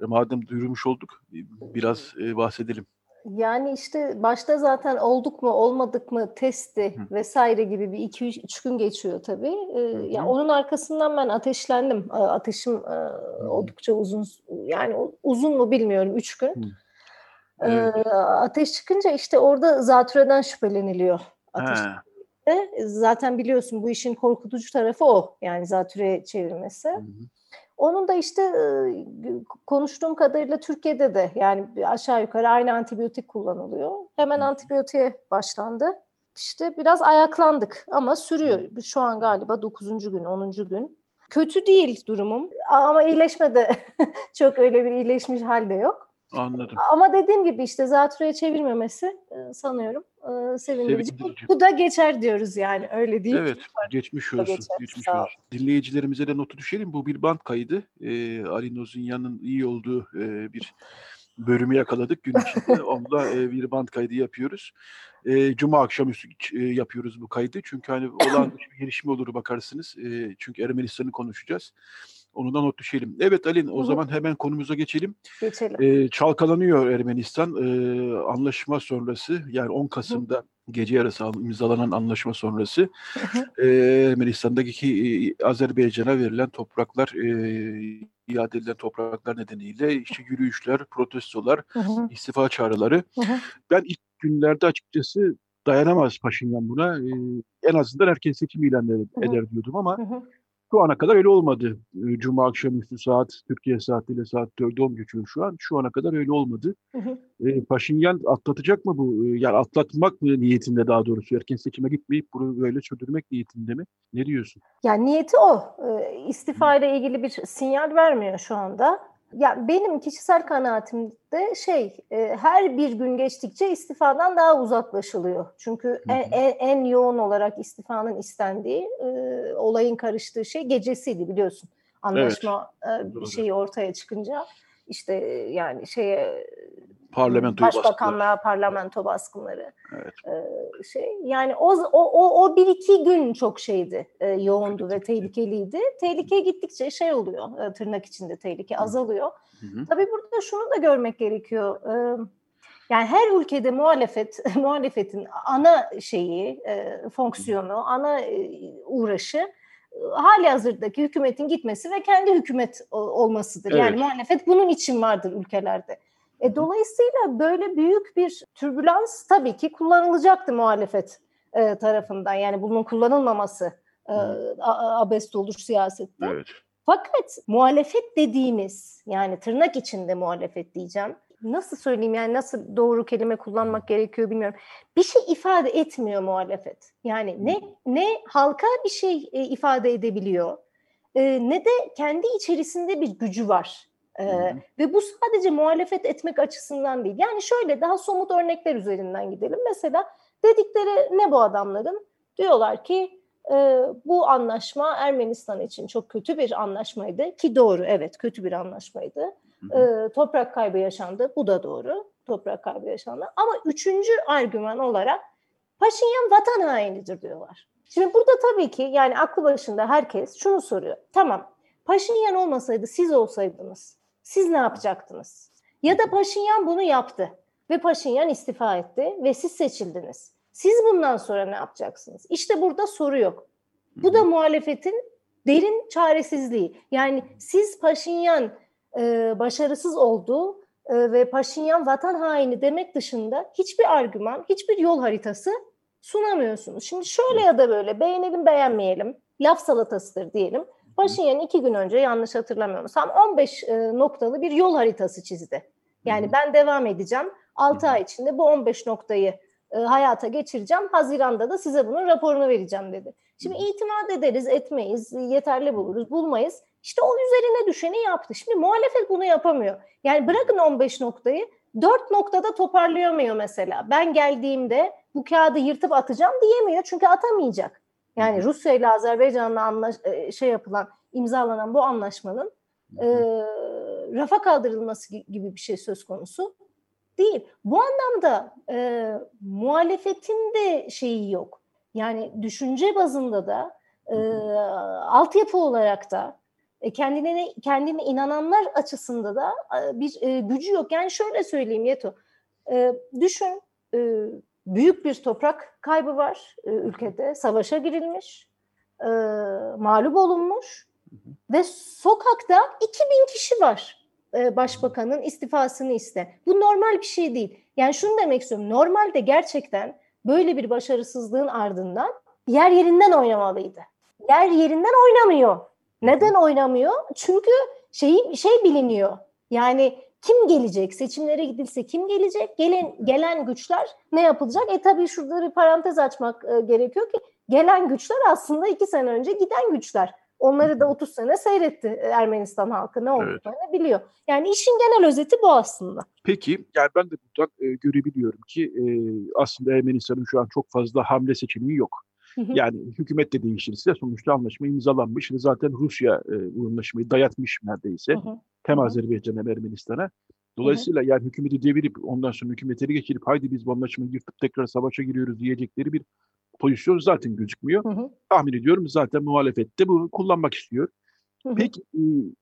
madem duyurmuş olduk biraz e, bahsedelim. Yani işte başta zaten olduk mu olmadık mı testi Hı. vesaire gibi bir iki üç gün geçiyor tabii. Ee, ya yani onun arkasından ben ateşlendim. Ateşim e, oldukça uzun yani uzun mu bilmiyorum üç gün. Hı. Evet. Ee, ateş çıkınca işte orada zatürreden şüpheleniliyor. Ateş. Ha. zaten biliyorsun bu işin korkutucu tarafı o. Yani zatürre çevirmesi. Hı hı. Onun da işte konuştuğum kadarıyla Türkiye'de de yani aşağı yukarı aynı antibiyotik kullanılıyor. Hemen antibiyotiğe başlandı. İşte biraz ayaklandık ama sürüyor. Şu an galiba 9. gün, 10. gün. Kötü değil durumum ama iyileşme de *laughs* çok öyle bir iyileşmiş halde yok. Anladım. Ama dediğim gibi işte zatürreye çevirmemesi sanıyorum sevindirici. Bu, bu da geçer diyoruz yani öyle değil. Evet geçmiş olsun. Geçer, geçmiş olsun. Dinleyicilerimize de notu düşelim. Bu bir band kaydı. Ee, Ali Nozunya'nın iyi olduğu e, bir bölümü yakaladık gün içinde. *laughs* Onda e, bir band kaydı yapıyoruz. E, Cuma akşamüstü e, yapıyoruz bu kaydı. Çünkü hani *coughs* olan bir gelişme olur bakarsınız. E, çünkü Ermenistan'ı konuşacağız. Onu da not düşelim. Evet Alin o Hı-hı. zaman hemen konumuza geçelim. Geçelim. Ee, çalkalanıyor Ermenistan. Ee, anlaşma sonrası yani 10 Kasım'da Hı-hı. gece yarısı imzalanan anlaşma sonrası e, Ermenistan'daki e, Azerbaycan'a verilen topraklar e, iade edilen topraklar nedeniyle işte yürüyüşler, protestolar, Hı-hı. istifa çağrıları. Hı-hı. Ben ilk günlerde açıkçası dayanamaz Paşinyan buna. Ee, en azından erken seçim ilan eder, diyordum ama şu ana kadar öyle olmadı. Ee, Cuma akşamüstü saat, Türkiye saatiyle saat 4'e 10 geçiyor şu an. Şu ana kadar öyle olmadı. Hı hı. E, Paşinyan atlatacak mı bu? Ee, yani atlatmak mı niyetinde daha doğrusu? Erken seçime gitmeyip bunu böyle sürdürmek niyetinde mi? Ne diyorsun? Yani niyeti o. İstifa ile ilgili bir sinyal vermiyor şu anda. Ya benim kişisel kanaatimde şey e, her bir gün geçtikçe istifadan daha uzaklaşılıyor. Çünkü en, en, en yoğun olarak istifanın istendiği e, olayın karıştığı şey gecesiydi biliyorsun. Anlaşma evet. e, şeyi ortaya çıkınca işte yani şeye parlamento başbakanlığa parlamento baskınları evet. e, şey yani o o o bir iki gün çok şeydi e, yoğundu evet. ve tehlikeliydi tehlike gittikçe şey oluyor e, tırnak içinde tehlike Hı. azalıyor Hı. tabii burada şunu da görmek gerekiyor e, yani her ülkede muhalefet *laughs* muhalefetin ana şeyi e, fonksiyonu ana e, uğraşı hali hazırdaki hükümetin gitmesi ve kendi hükümet olmasıdır. Evet. Yani muhalefet bunun için vardır ülkelerde. E, dolayısıyla böyle büyük bir türbülans tabii ki kullanılacaktı muhalefet e, tarafından. Yani bunun kullanılmaması e, abest olur siyasette. Evet. Fakat muhalefet dediğimiz yani tırnak içinde muhalefet diyeceğim. Nasıl söyleyeyim yani nasıl doğru kelime kullanmak gerekiyor bilmiyorum. Bir şey ifade etmiyor muhalefet. Yani ne ne halka bir şey e, ifade edebiliyor e, ne de kendi içerisinde bir gücü var. Ee, ve bu sadece muhalefet etmek açısından değil. Yani şöyle daha somut örnekler üzerinden gidelim. Mesela dedikleri ne bu adamların? Diyorlar ki e, bu anlaşma Ermenistan için çok kötü bir anlaşmaydı. Ki doğru evet kötü bir anlaşmaydı. E, toprak kaybı yaşandı. Bu da doğru. Toprak kaybı yaşandı. Ama üçüncü argüman olarak Paşinyan vatan hainidir diyorlar. Şimdi burada tabii ki yani aklı başında herkes şunu soruyor. Tamam Paşinyan olmasaydı siz olsaydınız siz ne yapacaktınız? Ya da Paşinyan bunu yaptı ve Paşinyan istifa etti ve siz seçildiniz. Siz bundan sonra ne yapacaksınız? İşte burada soru yok. Bu da muhalefetin derin çaresizliği. Yani siz Paşinyan e, başarısız oldu e, ve Paşinyan vatan haini demek dışında hiçbir argüman, hiçbir yol haritası sunamıyorsunuz. Şimdi şöyle ya da böyle beğenelim beğenmeyelim laf salatasıdır diyelim. Paşinyan iki gün önce yanlış hatırlamıyorsam 15 e, noktalı bir yol haritası çizdi. Yani ben devam edeceğim. 6 ay içinde bu 15 noktayı e, hayata geçireceğim. Haziranda da size bunun raporunu vereceğim dedi. Şimdi itimat ederiz, etmeyiz, yeterli buluruz, bulmayız. İşte o üzerine düşeni yaptı. Şimdi muhalefet bunu yapamıyor. Yani bırakın 15 noktayı, 4 noktada toparlayamıyor mesela. Ben geldiğimde bu kağıdı yırtıp atacağım diyemiyor çünkü atamayacak. Yani Rusya ile Azerbaycan'la anlaş, e, şey yapılan, imzalanan bu anlaşmanın e, rafa kaldırılması gibi bir şey söz konusu değil. Bu anlamda e, muhalefetin de şeyi yok. Yani düşünce bazında da e, altyapı olarak da e, kendine kendine inananlar açısında da bir e, gücü yok. Yani şöyle söyleyeyim Yeto. E, düşün e, büyük bir toprak kaybı var e, ülkede. Savaşa girilmiş, e, mağlup olunmuş ve sokakta 2000 kişi var e, başbakanın istifasını iste. Bu normal bir şey değil. Yani şunu demek istiyorum. Normalde gerçekten böyle bir başarısızlığın ardından yer yerinden oynamalıydı. Yer yerinden oynamıyor. Neden oynamıyor? Çünkü şey şey biliniyor. Yani kim gelecek? Seçimlere gidilse kim gelecek? Gelen gelen güçler ne yapılacak? E tabii şurada bir parantez açmak e, gerekiyor ki gelen güçler aslında iki sene önce giden güçler. Onları da 30 sene seyretti Ermenistan halkı ne olduklarını evet. biliyor. Yani işin genel özeti bu aslında. Peki yani ben de buradan e, görebiliyorum ki e, aslında Ermenistan'ın şu an çok fazla hamle seçeneği yok. Yani hükümet de değişirse sonuçta anlaşma imzalanmış. Zaten Rusya e, bu anlaşmayı dayatmış neredeyse. Hem Azerbaycan hem Ermenistan'a. Dolayısıyla yani hükümeti devirip ondan sonra hükümetleri geçirip haydi biz bu anlaşmayı yırtıp tekrar savaşa giriyoruz diyecekleri bir pozisyon zaten gözükmüyor. Hı hı. Tahmin ediyorum zaten muhalefette bunu kullanmak istiyor. Hı hı. Peki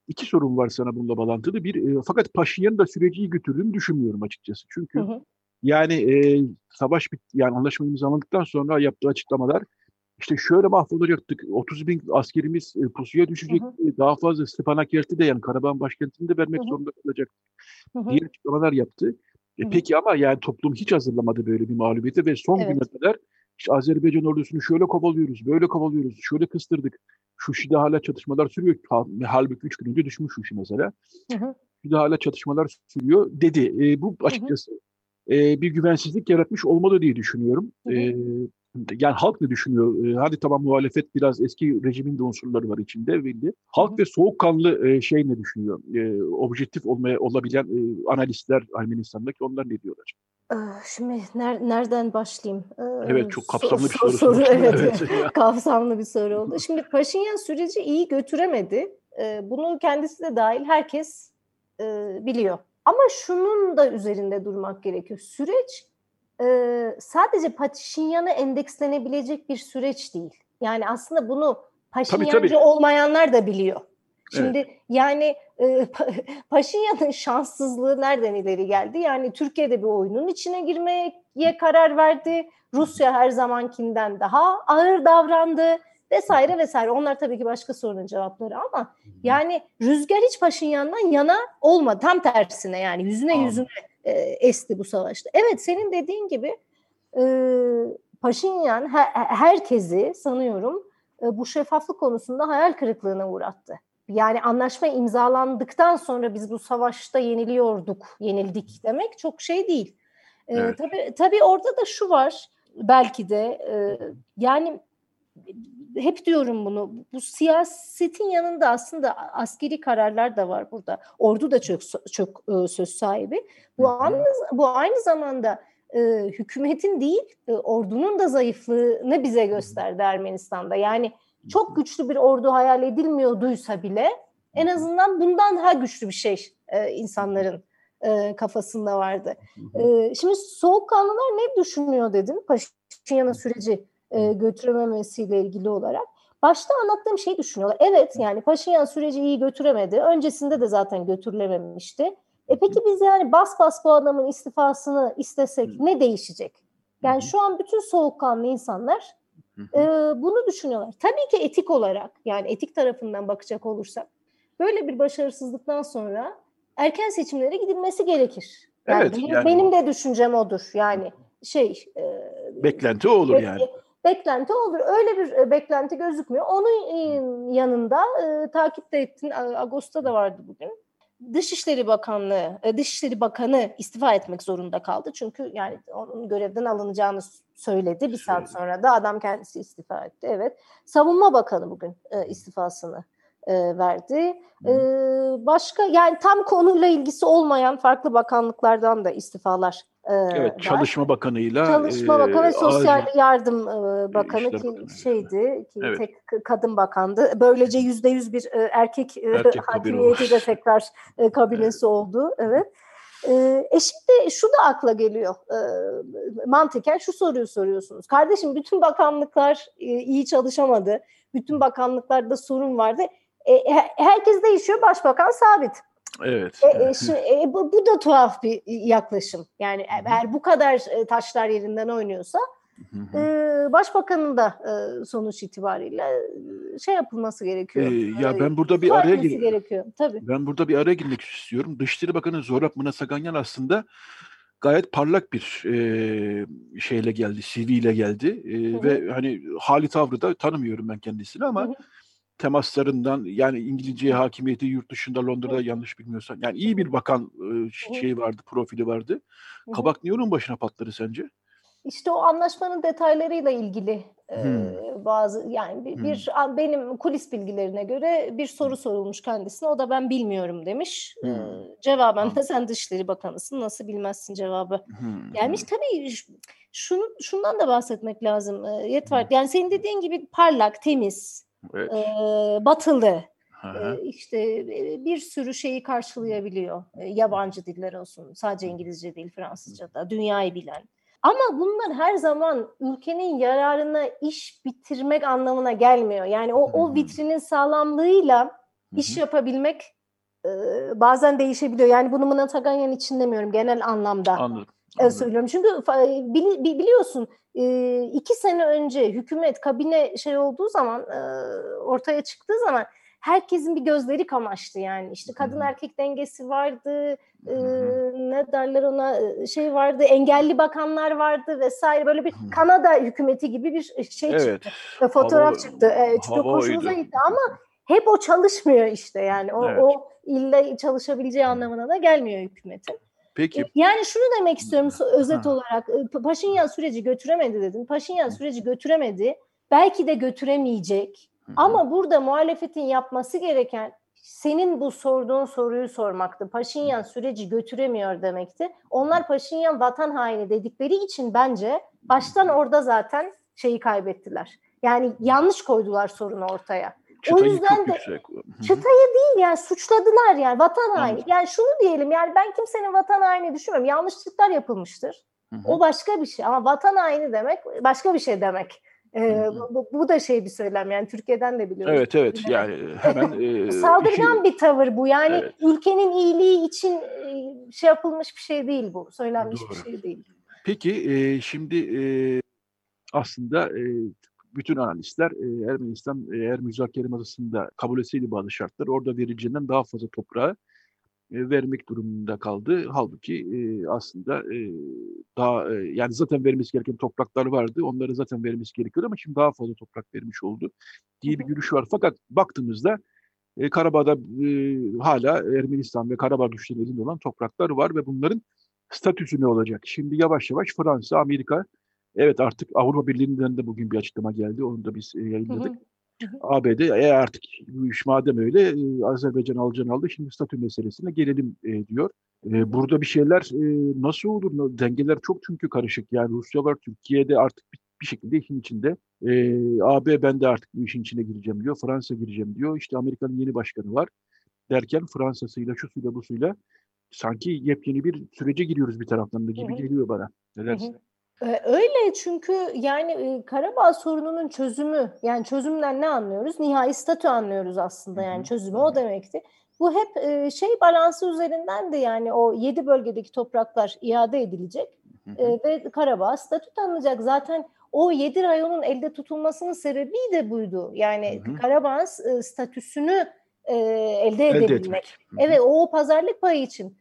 iki sorun var sana bununla bağlantılı. Bir, fakat Paşinyan'ın da süreci iyi götürdüğünü düşünmüyorum açıkçası. Çünkü hı hı. yani e, savaş bit yani anlaşma imzalandıktan sonra yaptığı açıklamalar işte şöyle mahvolacaktık. 30 bin askerimiz e, pusuya düşecek. Hı hı. Daha fazla Stepanakert'i de yani Karabağ başkentini de vermek hı hı. zorunda kalacak diye açıklamalar yaptı. E, peki ama yani toplum hiç hazırlamadı böyle bir mağlubiyete ve son evet. güne kadar işte Azerbaycan ordusunu şöyle kovalıyoruz, böyle kovalıyoruz, şöyle kıstırdık. Şuşi'de hala çatışmalar sürüyor. Halbuki üç gün önce düşmüş Şuşi mesela. Hı hı. Şuşi'de hala çatışmalar sürüyor dedi. E, bu açıkçası hı hı. E, bir güvensizlik yaratmış olmalı diye düşünüyorum. Hı hı. E, yani halk ne düşünüyor? E, hadi tamam muhalefet biraz eski rejimin de unsurları var içinde belli. Halk ve soğukkanlı e, şey ne düşünüyor? E, objektif olmaya olabilen e, analistler Ermenistan'daki onlar ne diyorlar? Şimdi ner- nereden başlayayım? Evet çok *laughs* kapsamlı bir soru. soru evet, evet. kapsamlı bir soru oldu. Şimdi Paşinyan süreci iyi götüremedi. Bunu kendisi de dahil herkes biliyor. Ama şunun da üzerinde durmak gerekiyor. Süreç sadece Paşinyan'a endekslenebilecek bir süreç değil. Yani aslında bunu Paşinyancı tabii, tabii. olmayanlar da biliyor. Şimdi evet. yani e, *laughs* Paşinyan'ın şanssızlığı nereden ileri geldi? Yani Türkiye'de bir oyunun içine girmeye karar verdi. Rusya her zamankinden daha ağır davrandı vesaire vesaire. Onlar tabii ki başka sorunun cevapları ama yani rüzgar hiç Paşinyan'dan yana olmadı. Tam tersine yani yüzüne Anladım. yüzüne e, esti bu savaşta. Evet senin dediğin gibi e, Paşinyan her, herkesi sanıyorum e, bu şeffaflık konusunda hayal kırıklığına uğrattı. Yani anlaşma imzalandıktan sonra biz bu savaşta yeniliyorduk, yenildik demek çok şey değil. Ee, evet. tabii, tabii orada da şu var belki de e, yani hep diyorum bunu. Bu siyasetin yanında aslında askeri kararlar da var burada. Ordu da çok çok e, söz sahibi. Bu aynı bu aynı zamanda e, hükümetin değil e, ordunun da zayıflığını bize gösterdi Ermenistan'da. Yani çok güçlü bir ordu hayal edilmiyorduysa bile en azından bundan daha güçlü bir şey e, insanların e, kafasında vardı. E, şimdi soğukkanlılar ne düşünüyor dedim Paşinyan'ın süreci e, götürememesiyle ilgili olarak. Başta anlattığım şeyi düşünüyorlar. Evet yani Paşinyan süreci iyi götüremedi. Öncesinde de zaten götürülememişti. E peki biz yani bas bas bu adamın istifasını istesek ne değişecek? Yani şu an bütün soğukkanlı insanlar e, bunu düşünüyorlar. Tabii ki etik olarak yani etik tarafından bakacak olursak böyle bir başarısızlıktan sonra erken seçimlere gidilmesi gerekir. Yani evet, benim, yani... benim de düşüncem odur. Yani şey e, beklenti olur yani. Beklenti olur. Öyle bir e, beklenti gözükmüyor. Onun e, yanında e, takip de ettin. Ağustos'ta da vardı bugün. Dışişleri Bakanlığı, e, Dışişleri Bakanı istifa etmek zorunda kaldı. Çünkü yani onun görevden alınacağını söyledi. Bir saat sonra da adam kendisi istifa etti. Evet. Savunma Bakanı bugün e, istifasını e, verdi. E, başka yani tam konuyla ilgisi olmayan farklı bakanlıklardan da istifalar Evet, var. Çalışma Bakanı'yla Çalışma Bakanı ve Sosyal acil, Yardım e, Bakanı ki bakanı. şeydi ki evet. tek kadın bakandı. Böylece yüzde yüz bir e, erkek, e, erkek hakimiyeti de tekrar e, kabinesi evet. oldu. Evet. E, e şimdi şu da akla geliyor e, mantıken şu soruyu soruyorsunuz. Kardeşim bütün bakanlıklar e, iyi çalışamadı. Bütün bakanlıklarda sorun vardı. E, herkes değişiyor, başbakan sabit. Evet. E, e, şu, e, bu, bu da tuhaf bir yaklaşım. Yani eğer bu kadar e, taşlar yerinden oynuyorsa e, başbakanın da e, sonuç itibariyle e, şey yapılması gerekiyor. Ee, ya ben burada bir araya gerekiyor. Tabii. Ben burada bir araya girmek istiyorum. Dışişleri Bakanı Zorap Mınasaganyan aslında gayet parlak bir e, şeyle geldi, CV ile geldi e, ve hani hali tavrı da tanımıyorum ben kendisini ama hı hı. Temaslarından yani İngilizceye hakimiyeti yurt dışında Londra'da yanlış bilmiyorsam yani iyi bir bakan e, şey vardı, profili vardı. Kabak niye onun başına patladı sence? İşte o anlaşmanın detaylarıyla ilgili hmm. bazı yani bir, hmm. bir benim kulis bilgilerine göre bir soru sorulmuş kendisine o da ben bilmiyorum demiş. Hmm. cevaben de sen Dışişleri Bakanısın nasıl bilmezsin cevabı hmm. gelmiş. Tabii şunu, şundan da bahsetmek lazım Yetvar. Yani senin dediğin gibi parlak, temiz, evet. e, batılı. İşte bir sürü şeyi karşılayabiliyor. yabancı diller olsun. Sadece İngilizce değil, Fransızca da. Dünyayı bilen. Ama bunlar her zaman ülkenin yararına iş bitirmek anlamına gelmiyor. Yani o, o vitrinin sağlamlığıyla iş yapabilmek e, bazen değişebiliyor. Yani bunu Mına Taganyan için demiyorum genel anlamda. Anladım. Anladım. söylüyorum. Çünkü bili, biliyorsun iki sene önce hükümet kabine şey olduğu zaman ortaya çıktığı zaman herkesin bir gözleri kamaştı yani. İşte kadın erkek dengesi vardı, e, ne derler ona şey vardı, engelli bakanlar vardı vesaire. Böyle bir Kanada hükümeti gibi bir şey evet. çıktı. Fotoğraf hava, çıktı. E, çok hoşumuza gitti ama hep o çalışmıyor işte yani. O, evet. o ille çalışabileceği anlamına da gelmiyor hükümetin. Peki. Yani şunu demek istiyorum özet ha. olarak. Paşinyan süreci götüremedi dedin. Paşinyan süreci götüremedi. Belki de götüremeyecek. Ama burada muhalefetin yapması gereken senin bu sorduğun soruyu sormaktı. Paşinyan süreci götüremiyor demekti. Onlar Paşinyan vatan haini dedikleri için bence baştan orada zaten şeyi kaybettiler. Yani yanlış koydular sorunu ortaya. Çıtayı o yüzden de yüksek. çıtayı değil yani suçladılar yani vatan haini. Yani şunu diyelim yani ben kimsenin vatan haini düşünmüyorum. Yanlışlıklar yapılmıştır. Hı hı. O başka bir şey ama vatan haini demek başka bir şey demek. Ee, bu, bu da şey bir söylem yani Türkiye'den de biliyoruz. Evet evet yani hemen e, *laughs* saldırgan işi... bir tavır bu yani evet. ülkenin iyiliği için e, şey yapılmış bir şey değil bu söylenmiş Doğru. bir şey değil. Peki e, şimdi e, aslında e, bütün analistler e, Ermenistan eğer müzakere masasında kabul etseydi bazı şartlar orada verileceğinden daha fazla toprağı e, vermek durumunda kaldı. Halbuki e, aslında e, daha e, yani zaten vermesi gereken topraklar vardı. Onları zaten vermesi gerekiyor ama şimdi daha fazla toprak vermiş oldu diye bir görüş var. Fakat baktığımızda e, Karabağ'da e, hala Ermenistan ve Karabağ güçlerinin elinde olan topraklar var ve bunların statüsü ne olacak? Şimdi yavaş yavaş Fransa, Amerika, evet artık Avrupa Birliği'nden de bugün bir açıklama geldi. Onu da biz e, yayınladık. Hı hı. ABD e artık bu iş madem öyle e, Azerbaycan alacağını aldı şimdi statü meselesine gelelim e, diyor. E, burada bir şeyler e, nasıl olur? Dengeler çok çünkü karışık. Yani Rusya var Türkiye'de artık bir, bir şekilde işin içinde. E, AB ben de artık bu işin içine gireceğim diyor. Fransa gireceğim diyor. İşte Amerika'nın yeni başkanı var. Derken Fransa'sıyla, şu suyla, bu suyla sanki yepyeni bir sürece giriyoruz bir taraftan da gibi geliyor bana. Ne dersin? Öyle çünkü yani Karabağ sorununun çözümü yani çözümden ne anlıyoruz? Nihai statü anlıyoruz aslında yani çözümü o demekti. Bu hep şey balansı üzerinden de yani o yedi bölgedeki topraklar iade edilecek ve Karabağ statü tanınacak. Zaten o yedi rayonun elde tutulmasının sebebi de buydu. Yani Karabağ'ın statüsünü elde edebilmek. Evet o pazarlık payı için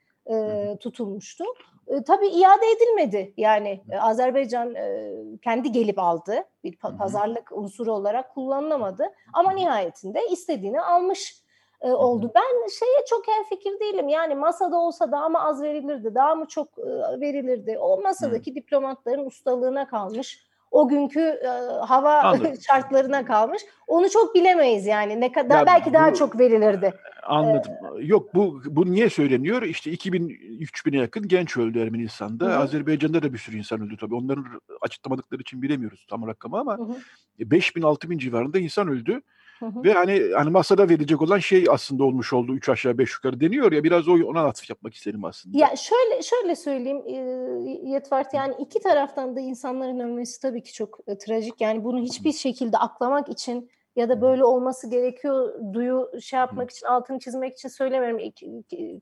tutulmuştu. E, tabii iade edilmedi. Yani e, Azerbaycan e, kendi gelip aldı. Bir pa- pazarlık unsuru olarak kullanılamadı. Ama nihayetinde istediğini almış e, oldu. Ben şeye çok fikir değilim. Yani masada olsa daha mı az verilirdi, daha mı çok e, verilirdi? O masadaki diplomatların ustalığına kalmış o günkü e, hava Anladım. *laughs* şartlarına kalmış. Onu çok bilemeyiz yani. Ne kadar ya belki bu, daha çok verilirdi. Anladım. Ee, Yok bu bu niye söyleniyor? İşte 2000 3000'e yakın genç öldü Ermenistan'da. Hı. Azerbaycan'da da bir sürü insan öldü tabii. Onların açıklamadıkları için bilemiyoruz tam rakamı ama 5000 6000 civarında insan öldü. Hı hı. Ve hani hani masada verilecek olan şey aslında olmuş oldu. Üç aşağı beş yukarı deniyor ya biraz o ona atıf yapmak isterim aslında. Ya şöyle şöyle söyleyeyim e, Yetvart yani iki taraftan da insanların ölmesi tabii ki çok e, trajik. Yani bunu hiçbir şekilde aklamak için ya da böyle olması gerekiyor duyu şey yapmak için altını çizmek için söylemiyorum.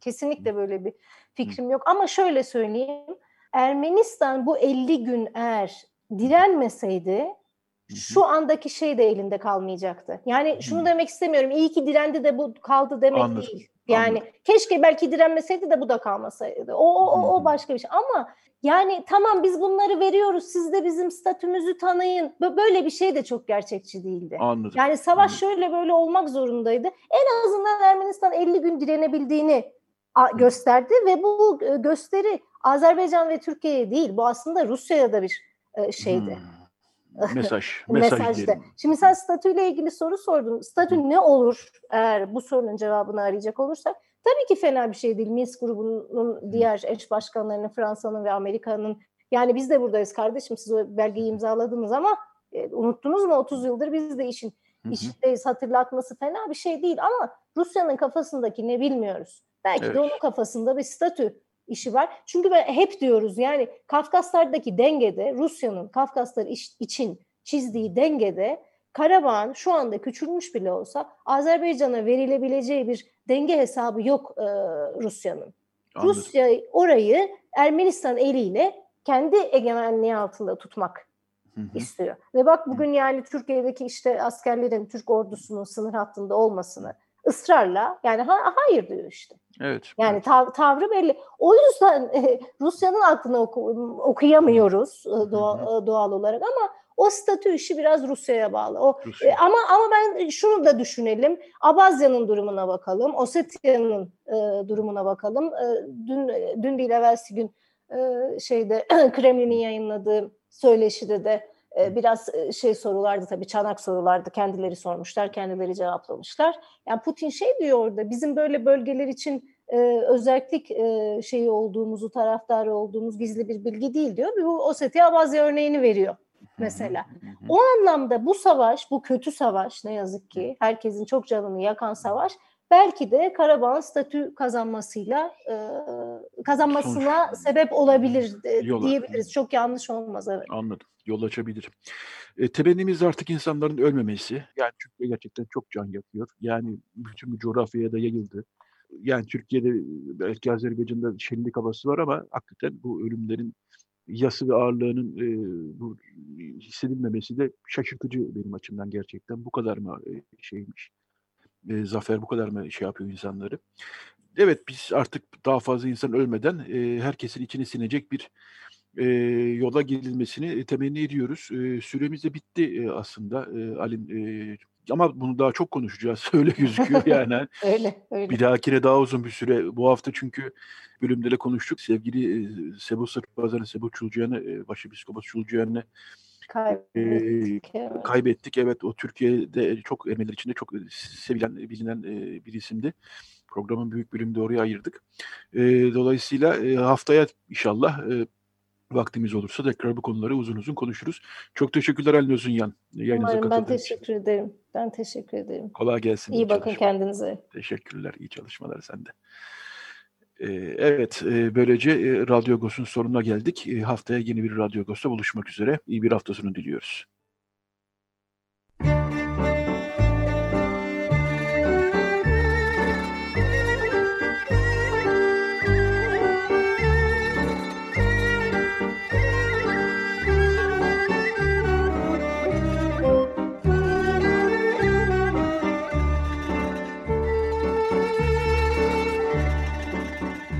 Kesinlikle böyle bir fikrim yok. Ama şöyle söyleyeyim. Ermenistan bu 50 gün eğer direnmeseydi şu andaki şey de elinde kalmayacaktı. Yani şunu Hı. demek istemiyorum. İyi ki direndi de bu kaldı demek Anladım. değil. Yani Anladım. keşke belki direnmeseydi de bu da kalmasaydı. O, o, o, o başka bir şey. Ama yani tamam biz bunları veriyoruz. Siz de bizim statümüzü tanıyın. Böyle bir şey de çok gerçekçi değildi. Anladım. Yani savaş Anladım. şöyle böyle olmak zorundaydı. En azından Ermenistan 50 gün direnebildiğini gösterdi ve bu gösteri Azerbaycan ve Türkiye'ye değil. Bu aslında Rusya'ya da bir şeydi. Hmm. *laughs* Mesaj. mesaj diyelim. Şimdi sen statüyle ilgili soru sordun. Statü ne olur eğer bu sorunun cevabını arayacak olursak? Tabii ki fena bir şey değil. Minsk grubunun diğer eş başkanlarının, Fransa'nın ve Amerika'nın yani biz de buradayız kardeşim siz o belgeyi imzaladınız ama e, unuttunuz mu 30 yıldır biz de işin Hı hı. işteyiz hatırlatması fena bir şey değil ama Rusya'nın kafasındaki ne bilmiyoruz. Belki Evet. de onun kafasında bir statü işi var. Çünkü ben hep diyoruz yani Kafkaslardaki dengede Rusya'nın Kafkaslar için çizdiği dengede Karabağ'ın şu anda küçülmüş bile olsa Azerbaycan'a verilebileceği bir denge hesabı yok e, Rusya'nın. Rusya orayı Ermenistan eliyle kendi egemenliği altında tutmak Hı hı. istiyor. Ve bak bugün yani Türkiye'deki işte askerlerin Türk ordusunun sınır hattında olmasını ısrarla yani ha- hayır diyor işte. Evet. Yani tav- tavrı belli. O yüzden *laughs* e, Rusya'nın aklını oku- okuyamıyoruz e, doğa- e, doğal olarak ama o statü işi biraz Rusya'ya bağlı. O Rusya. e, ama ama ben şunu da düşünelim. Abazya'nın durumuna bakalım. Osetya'nın e, durumuna bakalım. E, dün dün değil evvelsi gün e, şeyde *clears throat* Kremlin'in yayınladığı söyleşide de biraz e, şey sorulardı tabii çanak sorulardı. Kendileri sormuşlar, kendileri cevaplamışlar. Yani Putin şey diyor orada bizim böyle bölgeler için e, özellik e, şeyi olduğumuzu, taraftarı olduğumuz gizli bir bilgi değil diyor. Bu Ossetya Abazya örneğini veriyor mesela. O anlamda bu savaş, bu kötü savaş ne yazık ki herkesin çok canını yakan savaş belki de Karabağ'ın statü kazanmasıyla e, kazanmasına Sonuç- sebep olabilir e, Yola. diyebiliriz. Çok yanlış olmaz evet. Anladım. Yol açabilir. E, temennimiz artık insanların ölmemesi. Yani Türkiye gerçekten çok can yakıyor. Yani bütün bu coğrafyaya da yayıldı. Yani Türkiye'de belki Azerbaycan'da şenlik havası var ama hakikaten bu ölümlerin yası ve ağırlığının e, bu hissedilmemesi de şaşırtıcı benim açımdan gerçekten. Bu kadar mı e, şeymiş? E, zafer bu kadar mı şey yapıyor insanları? Evet biz artık daha fazla insan ölmeden e, herkesin içine sinecek bir e, yola girilmesini temenni ediyoruz. E, süremiz de bitti e, aslında e, Alim. E, ama bunu daha çok konuşacağız. *laughs* Öyle gözüküyor yani. *laughs* Öyle öyle. Bir dahakine daha uzun bir süre. Bu hafta çünkü bölümde de konuştuk. Sevgili e, Sebu Sırpazarı, Sebu Çulcuyan'ı, e, Başepiskopos Çulcuyan'ı Kaybettik, evet. kaybettik. Evet o Türkiye'de çok emeller içinde çok sevilen, bilinen e, bir isimdi. Programın büyük bölümünde oraya ayırdık. E, dolayısıyla e, haftaya inşallah e, vaktimiz olursa tekrar bu konuları uzun uzun konuşuruz. Çok teşekkürler Ali Özünyan. Yayınıza Umarım ben katıldığınız için. teşekkür ederim. Ben teşekkür ederim. Kolay gelsin. İyi bakın çalışmalar. kendinize. Teşekkürler. iyi çalışmalar sende. Evet, böylece Radyo Agos'un sonuna geldik. Haftaya yeni bir Radyo Agos'ta buluşmak üzere. İyi bir hafta sonu diliyoruz.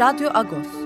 Radyo Agos.